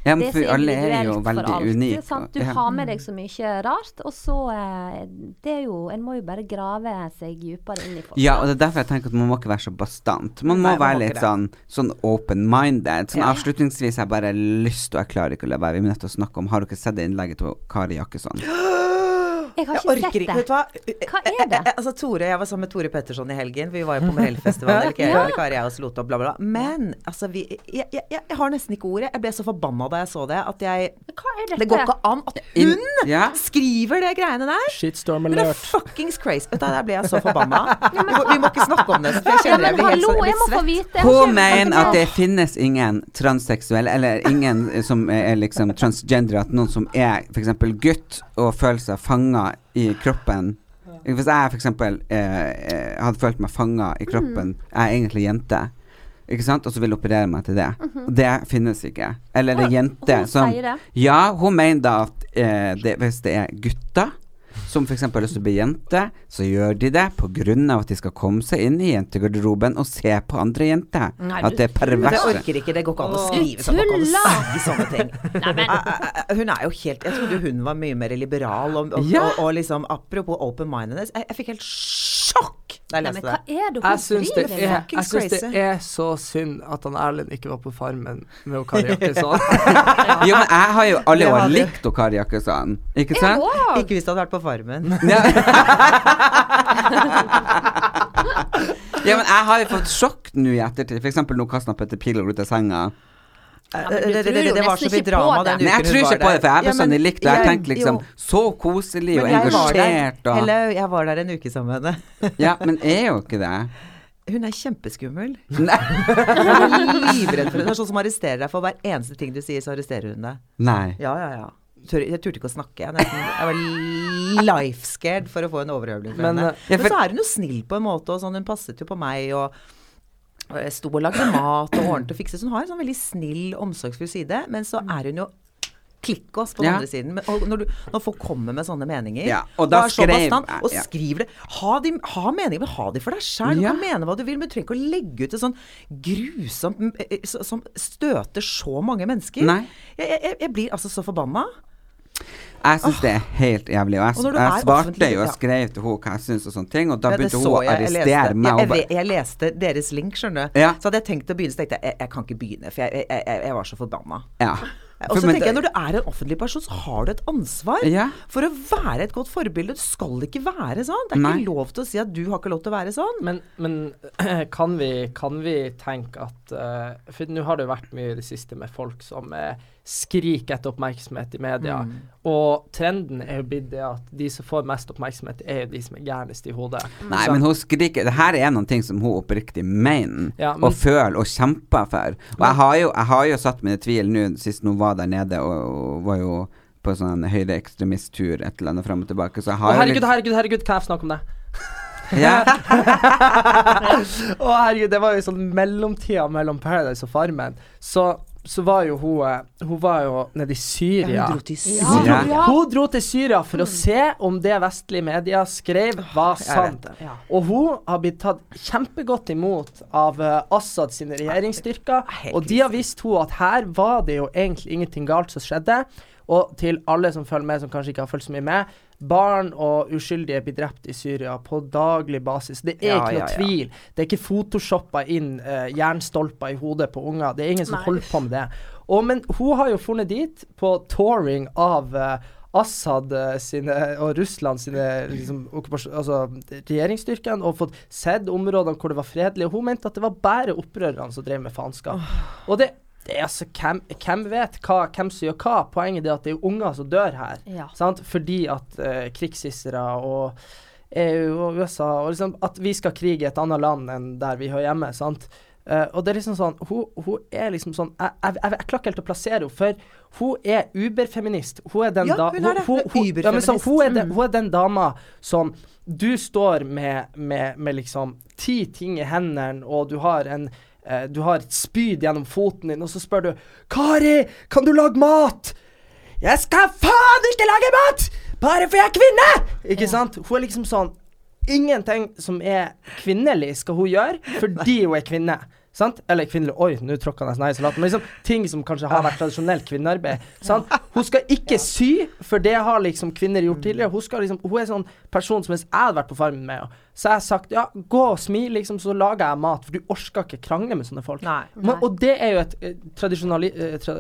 Ja, men det er så for alle er jo individuelt for veldig alt, unike, sant? Du ja. har med deg så mye rart, og så eh, Det er jo En må jo bare grave seg dypere inn i folk. Ja, og det er derfor jeg tenker at man må ikke være så bastant. Man må Nei, man være må litt sånn, sånn open-minded. Sånn Ja. avslutningsvis har jeg bare lyst, og jeg klarer ikke å la være, vi er nødt til å snakke om Har dere sett det innlegget til Kari Jakkesson? Jeg har Jeg ikke orker sett det. Vet du hva? Hva er det? Eh, eh, Altså, Tore, Jeg var sammen med Tore Petterson i helgen. Vi var jo på Morellfestivalen. Eller jeg, eller Kari, jeg og Slote og bla, bla. Men altså, vi, jeg, jeg, jeg, jeg har nesten ikke ordet. Jeg ble så forbanna da jeg så det, at jeg Hva er dette? Det går ikke an at In- hun Ja. skriver det greiene der! Shitstorm Hun er alert. fuckings crazy. Vet du, Der ble jeg så forbanna. Vi må, vi må ikke snakke om det. For jeg Ja, kjenner jeg men blir helt hallo, så jeg må få litt svett. vite. Jeg Hun mener at det finnes ingen transseksuelle, eller ingen som er liksom transgender, at noen som er f.eks. gutt og føle seg fanga i kroppen Hvis jeg f.eks. Eh, eh, hadde følt meg fanga i kroppen, jeg er egentlig jente. Ikke sant? Og så vil operere meg til det. Det finnes ikke. Eller det er jente hun som sier det? Ja, hun mener da at eh, det, hvis det er gutter som f.eks. har lyst til å bli jente, så gjør de det pga. at de skal komme seg inn i jentegarderoben og se på andre jenter. Nei, at det er pervers jeg orker ikke. Det går ikke an å skrive sånn. Det går ikke an å si sånne ting. Eh, eh, Hun er jo helt Jeg trodde hun var mye mer liberal. Og, og, Ja. og, og liksom Apropos open-mindedness. Jeg, jeg fikk helt sjokk da jeg leste det. er det Jeg syns det, er, jeg syns det er så synd at han Erlend ikke var på Farmen med Kari Jakkesson. Jo, men jeg har jo alle år likt Kari Jakkesson, ikke sant? Ikke hvis det hadde vært på Farmen. Ja. men jeg har jo fått sjokk nå i ettertid. For eksempel nå kasta Petter går ut av senga. Men du det, det, tror det, jo det var nesten så mye drama det. den Men jeg tror ikke på det, for jeg der. ble sånn likt, og jeg tenkte liksom jo. Så koselig og engasjert og Hello, jeg var der en uke sammen med henne. Ja, men er jo ikke det. Hun er kjempeskummel. Nei. Hun livredd for henne. Det er sånn som arresterer deg for hver eneste ting du sier, så arresterer hun deg. Nei. Ja, ja, ja. Jeg turte ikke å snakke. Jeg, nesten, jeg var life scared for å få en overhøvling fra henne. Men, ja, Men så er hun jo snill på en måte, og sånn, hun passet jo på meg. og sto og lagde mat og ordnet og fikset. Så hun har en sånn veldig snill, omsorgsfull side. Men så er hun jo klikkås på den Ja. andre siden. Men, når, du, når folk kommer med sånne meninger, Ja, og da så skrev- bastant, og ja. skriver det Ha, de, ha meninger, men ha de for deg sjøl. Du kan mene hva du vil, men du trenger ikke å legge ut et sånn grusomt m- eh, som støter så mange mennesker. Jeg, jeg, jeg blir altså så forbanna. Jeg syns det er helt jævlig. Og jeg, og jeg er svarte jo og skrev til henne hva jeg syns og sånne ting, og da Ja, begynte hun å arrestere Jeg meg. Og jeg, jeg leste deres link, skjønner du. Ja. Så hadde jeg tenkt å begynne, så tenkte jeg jeg, jeg kan ikke begynne, for jeg, jeg, jeg, jeg var så forbanna. ja. Og så tenker jeg Når du er en offentlig person, så har du et ansvar Ja. for å være et godt forbilde. Du skal ikke være sånn. Det er Nei. ikke lov til å si at du har ikke lov til å være sånn. Men, men kan, vi, kan vi tenke at uh, For nå har det jo vært mye i det siste med folk som eh, skriker etter oppmerksomhet i media. Mm. Og trenden er jo blitt det at de som får mest oppmerksomhet, er jo de som er gærnest i hodet. Nei, Så- men hun skriker Det her er noen ting som hun oppriktig mener Ja, men- og føler og kjemper for. Og jeg har jo, jeg har jo satt mine tvil nå sist hun var der nede og, og var jo på sånn høyreekstremisttur et eller annet fram og tilbake, så jeg har jo herregud, litt herregud, herregud, kan jeg snakke om det? ja. Å, herregud, det var jo sånn mellomtida mellom Paradise og Farmen. Så, så var jo hun eh, Hun var jo nede i Syria. Hun dro til Syria. Ja. hun dro til Syria for å se om det vestlige media skrev, var sant. ja. Og hun har blitt tatt kjempegodt imot av uh, Assad sine regjeringsstyrker. Og de har visst hun at her var det jo egentlig ingenting galt som skjedde. Og til alle som følger med, som kanskje ikke har fulgt så mye med. Barn og uskyldige blir drept i Syria på daglig basis. Det er Ja, ikke noe ja, ja. tvil. Det er ikke photoshoppa inn eh, jernstolper i hodet på unger. Det er ingen som Nei. holder på med det. Og, men hun har jo funnet dit på touring av eh, Assad eh, sine og Russland sine liksom, altså, regjeringsstyrker og fått sett områdene hvor det var fredelig. Og hun mente at det var bare opprørerne som drev med faenskap. Og det, det er altså hvem, hvem vet hva, hvem som gjør hva? Poenget er at det er unger som dør her. Ja. Sant? Fordi at uh, krigshissere og EU og USA og liksom At vi skal krige i et annet land enn der vi hører hjemme. sant? Eh, og det er liksom sånn Hun, hun er liksom sånn Jeg, jeg, jeg, jeg klarer ikke helt å plassere henne, for hun er uberfeminist. Hun er den Ja, da hun er det. Hun ja, men hun, er den, hun er den dama som Du står med, med, med liksom ti ting i hendene, og du har en eh, Du har et spyd gjennom foten din, og så spør du 'Kari, kan du lage mat?' 'Jeg skal faen ikke lage mat! Bare for jeg er kvinne!' Ikke sant? Hun er liksom sånn Ingenting som er kvinnelig skal hun gjøre fordi hun er kvinne. Sant? Eller kvinnelig Oi, nå tråkka jeg nesten i salaten. Men liksom ting som kanskje har vært tradisjonelt kvinnearbeid. Sant? Hun skal ikke sy, for det har liksom kvinner gjort tidligere. Hun, skal liksom, hun er sånn person som hvis jeg hadde vært på Farmen med henne, så jeg har sagt ja, gå og smil, liksom, så lager jeg mat. For du orsker ikke krangle med sånne folk. Nei. Men, og det er jo et eh, eh, tra,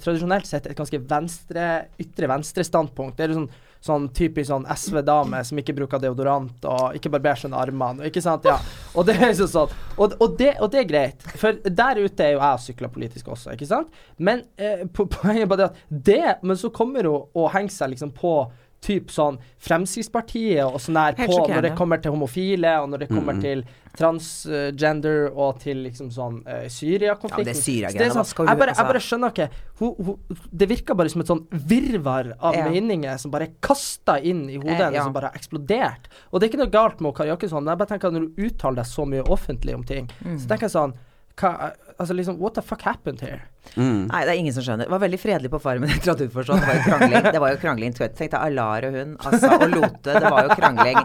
tradisjonelt sett et ganske venstre, ytre venstre-standpunkt. Det er jo sånn, sånn typisk sånn SV-dame som ikke bruker deodorant og ikke barberer seg under armene. Ikke sant? Ja. Og det er liksom sånn. Og, og, det, og det er greit. For der ute er jo jeg og sykler politisk også, ikke sant? Men eh, po- poenget er bare det at det Men så kommer hun og henger seg liksom på typ sånn Fremskrittspartiet og sånn her på når det kommer til homofile, og når det kommer Mm. til transgender og til liksom sånn uh, Syria-konflikten. Ja, det er Syria-greiene, sånn, jeg, jeg altså- bare skjønner ikke hun, hun, Det virker bare som et sånn virvar av Ja. meninger som bare er kasta inn i hodet Eh, ja. som bare har eksplodert. Og det er ikke noe galt med Kari Jakkesson, men jeg bare tenker at når du uttaler deg så mye offentlig om ting, Mm. så tenker jeg sånn hva, Altså liksom What the fuck happened here? Mm. Nei, det er ingen som skjønner. Det var veldig fredelig på Farmen etter at hun forsvant. Det var jo krangling. Det var jo krangling. Tenk deg Alar og hun, altså, og Lote. Det var jo krangling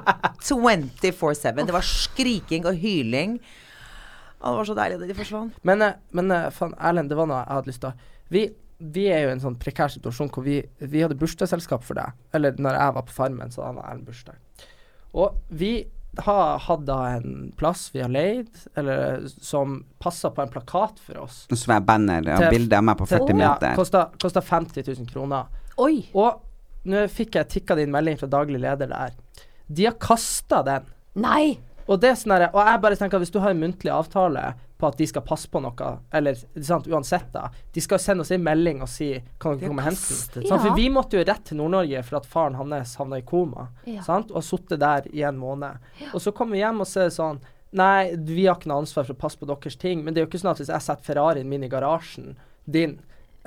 24-7. Det var skriking og hyling. Og det var så deilig da de forsvant. Men, eh, men eh, faen, Erlend, det var noe jeg hadde lyst til å vi, vi er jo i en sånn prekær situasjon hvor vi, vi hadde bursdagsselskap for deg. Eller når jeg var på Farmen, så hadde Erlend bursdag. Og vi har hatt da en plass vi har leid, eller som passer på en plakat for oss. Nå svær banner av bilde av meg på 40 til, meter. Ja, kosta 50 000 kroner. Oi! Og nå fikk jeg tikka din melding fra daglig leder der. De har kasta den. Nei! Og det er sånn Og jeg bare tenker at hvis du har en muntlig avtale på at de skal passe på noe, eller sant, uansett, da De skal sende oss en melding og si Kan dere komme og hente den? for vi måtte jo rett til Nord-Norge for at faren hans havna i koma. Ja. Sant? Og har sittet der i en måned. Og så kommer vi hjem og så er sånn Nei, vi har ikke noe ansvar for å passe på deres ting. Men det er jo ikke sånn at hvis jeg setter Ferrarien min i garasjen din,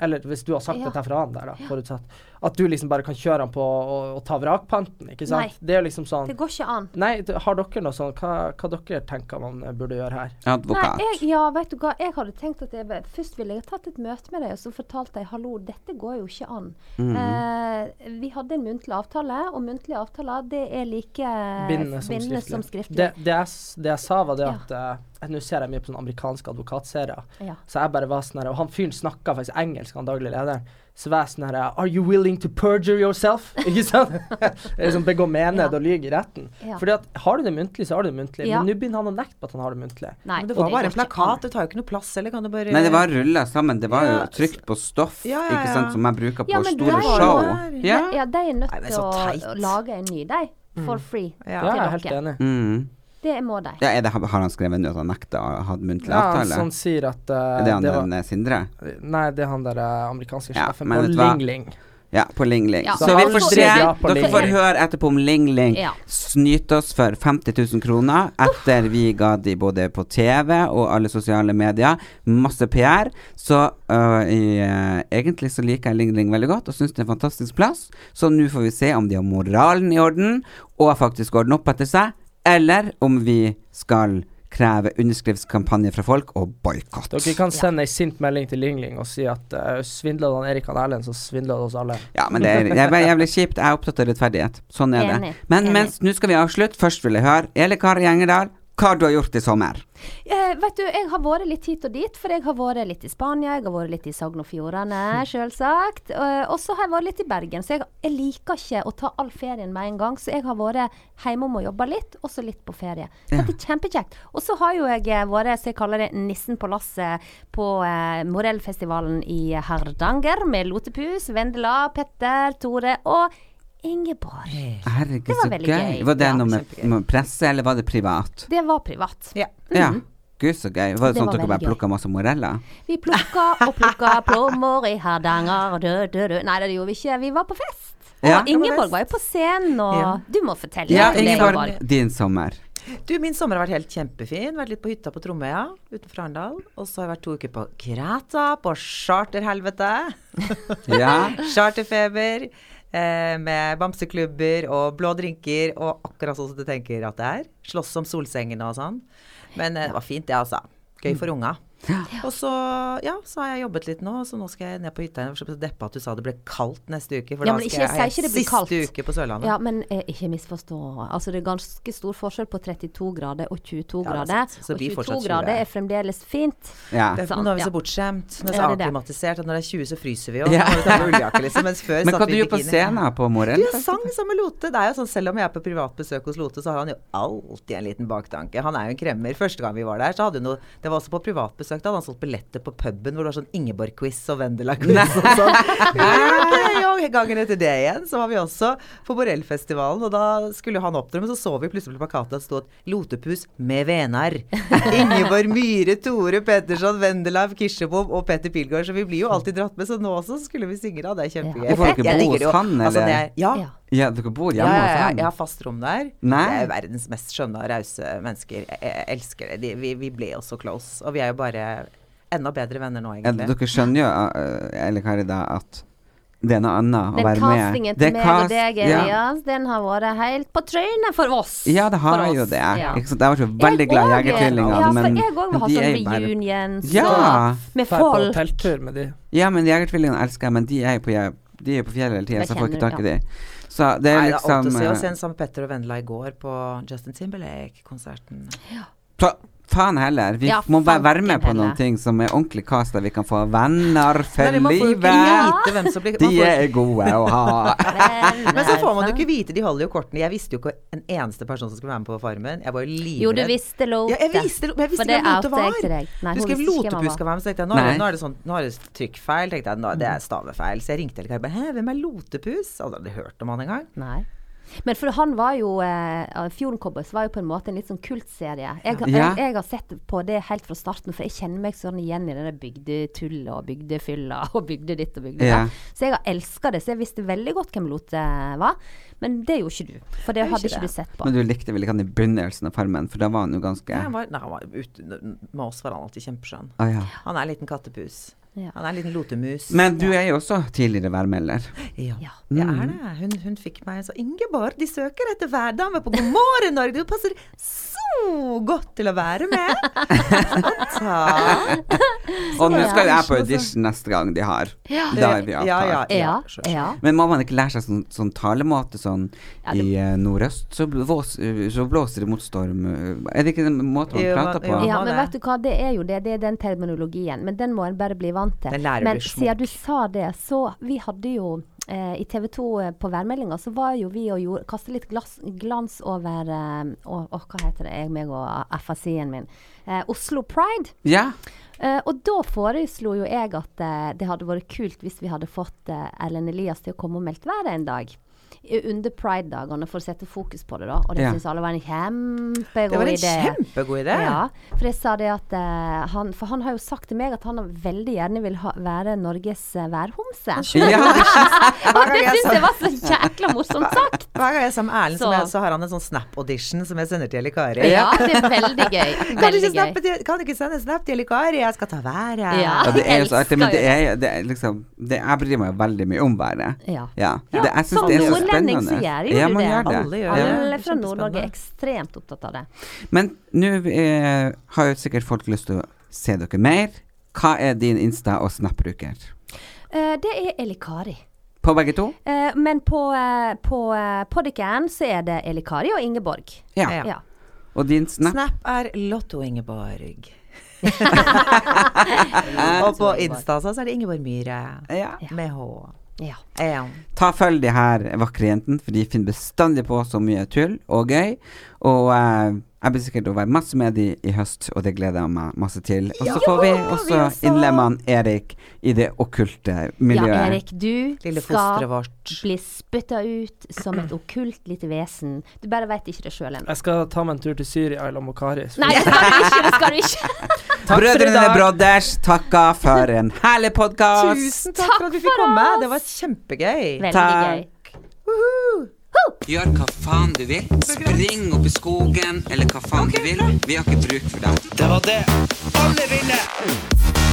eller hvis du har sagt Ja. dette fra han der, da, forutsatt, at du liksom bare kan kjøre han på og, og ta vrakpanten, ikke sant? Nei. Det er liksom sånn Det går ikke an. Nei, har dere noe sånn hva, hva dere tenker man burde gjøre her? Advokat. Nei, jeg, ja, vet du hva. Jeg hadde tenkt at jeg, først ville jeg tatt et møte med deg, og så fortalte jeg hallo, dette går jo ikke an. Eh, vi hadde en muntlig avtale, og muntlige avtaler det er like Bindende som bindende skriftlig. som skriftlig. Det, det, jeg, det jeg sa, var det Ja. at eh, Nå ser jeg mye på sånne amerikanske advokatserier. Ja. Så jeg bare var sånn her Og han fyren snakka faktisk engelsk, han daglig lederen. Så var jeg sånn her Are you willing to perjure yourself? Ikke sant? liksom begå mened Ja. og lyge i retten. Ja. Fordi at har du det muntlig, så har du det muntlig. Ja. Men nå begynner han å nekte på at han har det muntlig. Nei, Men det var bare en plakat, det tar jo ikke noe plass, eller kan du bare Nei, det var rulla sammen. Det var jo trykt på stoff, Ja, ja, ikke sant, som jeg bruker på Ja, store show. Ja. Ja. Ja, de er nødt til å, å lage en ny, de. For free. Ja. Ja, til jeg er helt enig. Mm. Det må de. ja er det, har han skrevet nå at han nekter å ha muntlig Ja, avtale? Ja, han sier at uh, er det han det var, den eh, Sindre? Nei, det er han der eh, amerikanske Ja, sjefen ja, på? Ling Ling. Ja, på Ling Ling. Ja, så så vi får se. dra Dere får høre etterpå om Ling Ling Ja. snyter oss for 50 000 kroner etter vi ga de både på TV og alle sosiale medier. Masse PR. Så øh, øh, egentlig så liker jeg Ling Ling veldig godt og syns det er en fantastisk plass. Så nå får vi se om de har moralen i orden og faktisk ordner opp etter seg, eller om vi skal kreve underskriftskampanje fra folk og boikott. Dere kan sende ei sint melding til Ling Ling og si at uh, svindla han Erik han Erlend, så svindla det oss alle. Ja, men det er, er jævlig kjipt. Jeg er opptatt av rettferdighet. Sånn er det. Men nå skal vi avslutte, først vil jeg høre Ele Kari Gjengedal, hva du har gjort i sommer? Eh, vet du, jeg har vært litt hit og dit, for jeg har vært litt i Spania, jeg har vært litt i Sogn og Fjordane, selvsagt. Eh, og så har jeg vært litt i Bergen, så jeg, jeg liker ikke å ta all ferien med en gang. Så jeg har vært hjemme om å jobbe litt, og så litt på ferie. Så Ja. det er kjempekjekt. Og så har jo jeg eh, vært, så jeg kaller det nissen på lasset, på eh, Morellfestivalen i Hardanger med Lotepus, Vendela, Petter, Tore og Ingeborg. Herregud, Det var så veldig gøy. gøy. Var det Ja, noe med, med presse, eller var det privat? Det var privat. Ja. Ja. Gud, så gøy. Var det, Det sånn var at dere bare plukka masse moreller? Vi plukka og plukka plommer i Hardanger. Dø, dø, dø. Nei, det gjorde vi ikke. Vi var på fest. Og Ja. Ingeborg var jo på scenen, og Ja. du må fortelle Ja, Ingeborg, din sommer. Du, min sommer har vært helt kjempefin. Vært litt på hytta på Tromøya utenfor Arendal. Og så har jeg vært to uker på Kreta, på charterhelvete. Ja. Charterfeber. Eh, med bamseklubber og blå drinker og akkurat sånn som du tenker at det er. Slåss om solsengene og sånn. Men eh, det var fint, det, altså. Gøy for unga. Og så, ja, så har jeg jobbet litt nå, så nå skal jeg ned på hytta igjen. Jeg var så deppa at du sa det ble kaldt neste uke. For Ja, da skal ikke- jeg ha siste kaldt. uke på Sørlandet. Ja, men eh, ikke misforstå. Altså, det er ganske stor forskjell på 32 grader og 22 Ja, er grader. Så, Så og 22 grader er fremdeles fint. ja. Det nå er vi så bortskjemt. Nå er vi så er avklimatisert. Og når det er 20, så fryser vi jo. Ja. Liksom. Mens før Men satt hva du gjør på scenen her på morgenen? Du, jeg sang sammen med Lote. Det er jo sånn, Selv om jeg er på privat besøk hos Lote, så har han jo alltid en liten baktanke. Han er jo en kremmer. Første gang vi var der, så hadde hun noe Det var også på privat besøk. Da hadde han solgt billetter på puben hvor det var sånn Ingeborg-quiz og Vendela-quiz og sånn. Ja, gangen etter det igjen så var vi også på Borellfestivalen, og da skulle han opptre, men så så vi plutselig på plakaten at det stod 'Lotepus med venar'. Ingeborg Myhre, Tore Petterson, Vendela, Kirsebom og Petter Pilgaard. Så vi blir jo alltid dratt med. Så nå også skulle vi synge, da. Det er kjempegøy. Ja. Jeg digger jo. Altså, det er- ja. Ja. Dere bor hjemme ja, hos ja, ham? jeg har fast rom der. Nei. Det er verdens mest skjønne og rause mennesker. Jeg, jeg elsker det. De, vi, vi ble jo så close. Og vi er jo bare enda bedre venner nå, Ja, dere skjønner jo, uh, eller Kari, da, at det er noe annet å Den være med. castingen er til meg og deg, ja. Elias, den har vært helt på trynet for oss. Ja, det har jo det. Ja. Jeg var så veldig Jeg glad i Jegertvillingene, ja, men, for jeg òg vil ha sånn reunions Ja. med Drar på folk. telttur med de. Ja, men Jegertvillingene elsker jeg, men de er jo på, je- de er på fjellet hele tida, så jeg får ikke tak i ja. de. Så det er Nei, det er alt å liksom se. oss en som Petter og Vendela i går på Justin Timberlake-konserten. fa- Faen heller. Vi Ja, må bare være med på heller. noen ting som er ordentlig cast, der vi kan få venner for Nei, livet. blir De får, er gode å ha. Men så får man jo ikke vite, de holder jo kortene. Jeg visste jo ikke en eneste person som skulle være med på Farmen. Jeg var jo livredd. Jo, du visste Lote. Ja, jeg visste, men jeg visste ikke hvem Lote var. til deg. Nei, du skrev Lotepus skal være med, så tenkte jeg nå er, det, nå er det sånn Nå er det trykkfeil. Tenkte jeg, nå, det er stavefeil. Så jeg ringte Elgar bare Hæ, hvem er Lotepus? Aldri hadde hørt om han engang. Men for han var jo eh, Fjorden Cowboys var jo på en måte en litt sånn kultserie. Jeg, jeg, Ja. jeg har sett på det helt fra starten, for jeg kjenner meg sånn igjen i det bygdetullet og bygdefylla og bygde ditt og bygde Ja. Så jeg har elska det. Så jeg visste veldig godt hvem Lote var. Men det gjorde ikke du, for det Jeg hadde ikke ikke det. du sett på. Men du likte vel ikke han i begynnelsen av Farmen, for da var han jo ganske Nei, han var, nei, han var ute, med oss var han alltid kjempeskjønn. Ah, ja. Han er en liten kattepus. Ja. Han er en liten lotemus. Men du er jo også tidligere værmelder. ja, Ja. jeg Mm. er det. Hun, hun fikk meg så Ingeborg, de søker etter værdame på God morgen Norge. Du passer så Oh, godt til å være med. Takk. Og nå skal jo jeg på audition neste gang de har. Ja. Da er vi avtalt. Ja, ja, Ja, ja. Men må man ikke lære seg sånn, sånn talemåte sånn i uh, nordøst? Så, blås, så blåser det mot storm. eh, Er det ikke den måten man Jo, prater på? jo. Ja, men vet du hva, det er jo det. Det er den terminologien. Men den må en bare bli vant til. Den lærer men siden du sa det, så Vi hadde jo I TV 2 eh, på værmeldinga så var jo vi og gjorde, kastet litt glass, glans over eh, å, å, Hva heter det, jeg, meg og FSI-en min. Eh, Oslo Pride. Ja. Eh, og da foreslo jo jeg at eh, det hadde vært kult hvis vi hadde fått Ellen Elias til å komme og melde været en dag. I- Under pride-dagene, for å sette fokus på det, da. Og det Ja. syns alle var en kjempegod idé. Det var en idé. kjempegod idé. Ja, for jeg sa det at uh, han For han har jo sagt til meg at han veldig gjerne vil ha, være Norges uh, værhomse. ja. Og det syns jeg var så jækla morsomt sagt! Hver gang jeg er sammen med Erlend, så, Så- jeg- så har han en sånn snap-audition som jeg sender til Eli Kari. Ja, det er veldig gøy. Kan du, ikke snappe til, kan du ikke sende snap til Eli Kari? Jeg skal ta været. Ja. ja, det er jo så artig, men det er, det er liksom det, Jeg bryr meg veldig mye om været. Ja. Ja. Ja, det, jeg syns det er så nordlending så gjør jo ja, du det. det. Alle gjør det. Alle fra. Nord-Norge er ekstremt opptatt av det. Men nå eh, har jo sikkert folk lyst til å se dere mer. Hva er din Insta- og Snap-bruker? Eh, det er Elikari. På begge to? Eh, men på, uh, på uh, Podican så er det Elikari og Ingeborg. Ja. Ja. Ja. Og din Snap? Snap er Lotto Ingeborg. Og på Insta så er det Ingeborg Myhre. Ja. Med H. ja. Ja. Ta følg de her vakre jentene, for de finner bestandig på så mye tull og gøy. Og eh, jeg blir sikkert å være masse med de i høst, og det gleder jeg meg masse til. Og så får vi også innlemme Erik i det okkulte ja, miljøet. Erik, du Lille skal vårt. bli spytta ut som et okkult lite vesen. Du bare veit ikke det sjøl ennå. Jeg skal ta meg en tur til Syria i lag med Kari. Nei, det skal du ikke! Det skal du ikke. Takk Brødrene Brodders takker for en herlig podkast. Tusen takk for at vi fikk komme. Det var kjempegøy. Veldig Takk. gøy. Gjør hva faen du vil. Spring opp i skogen, eller hva faen du vil. Vi har ikke bruk for deg. Det var det. Alle vinner!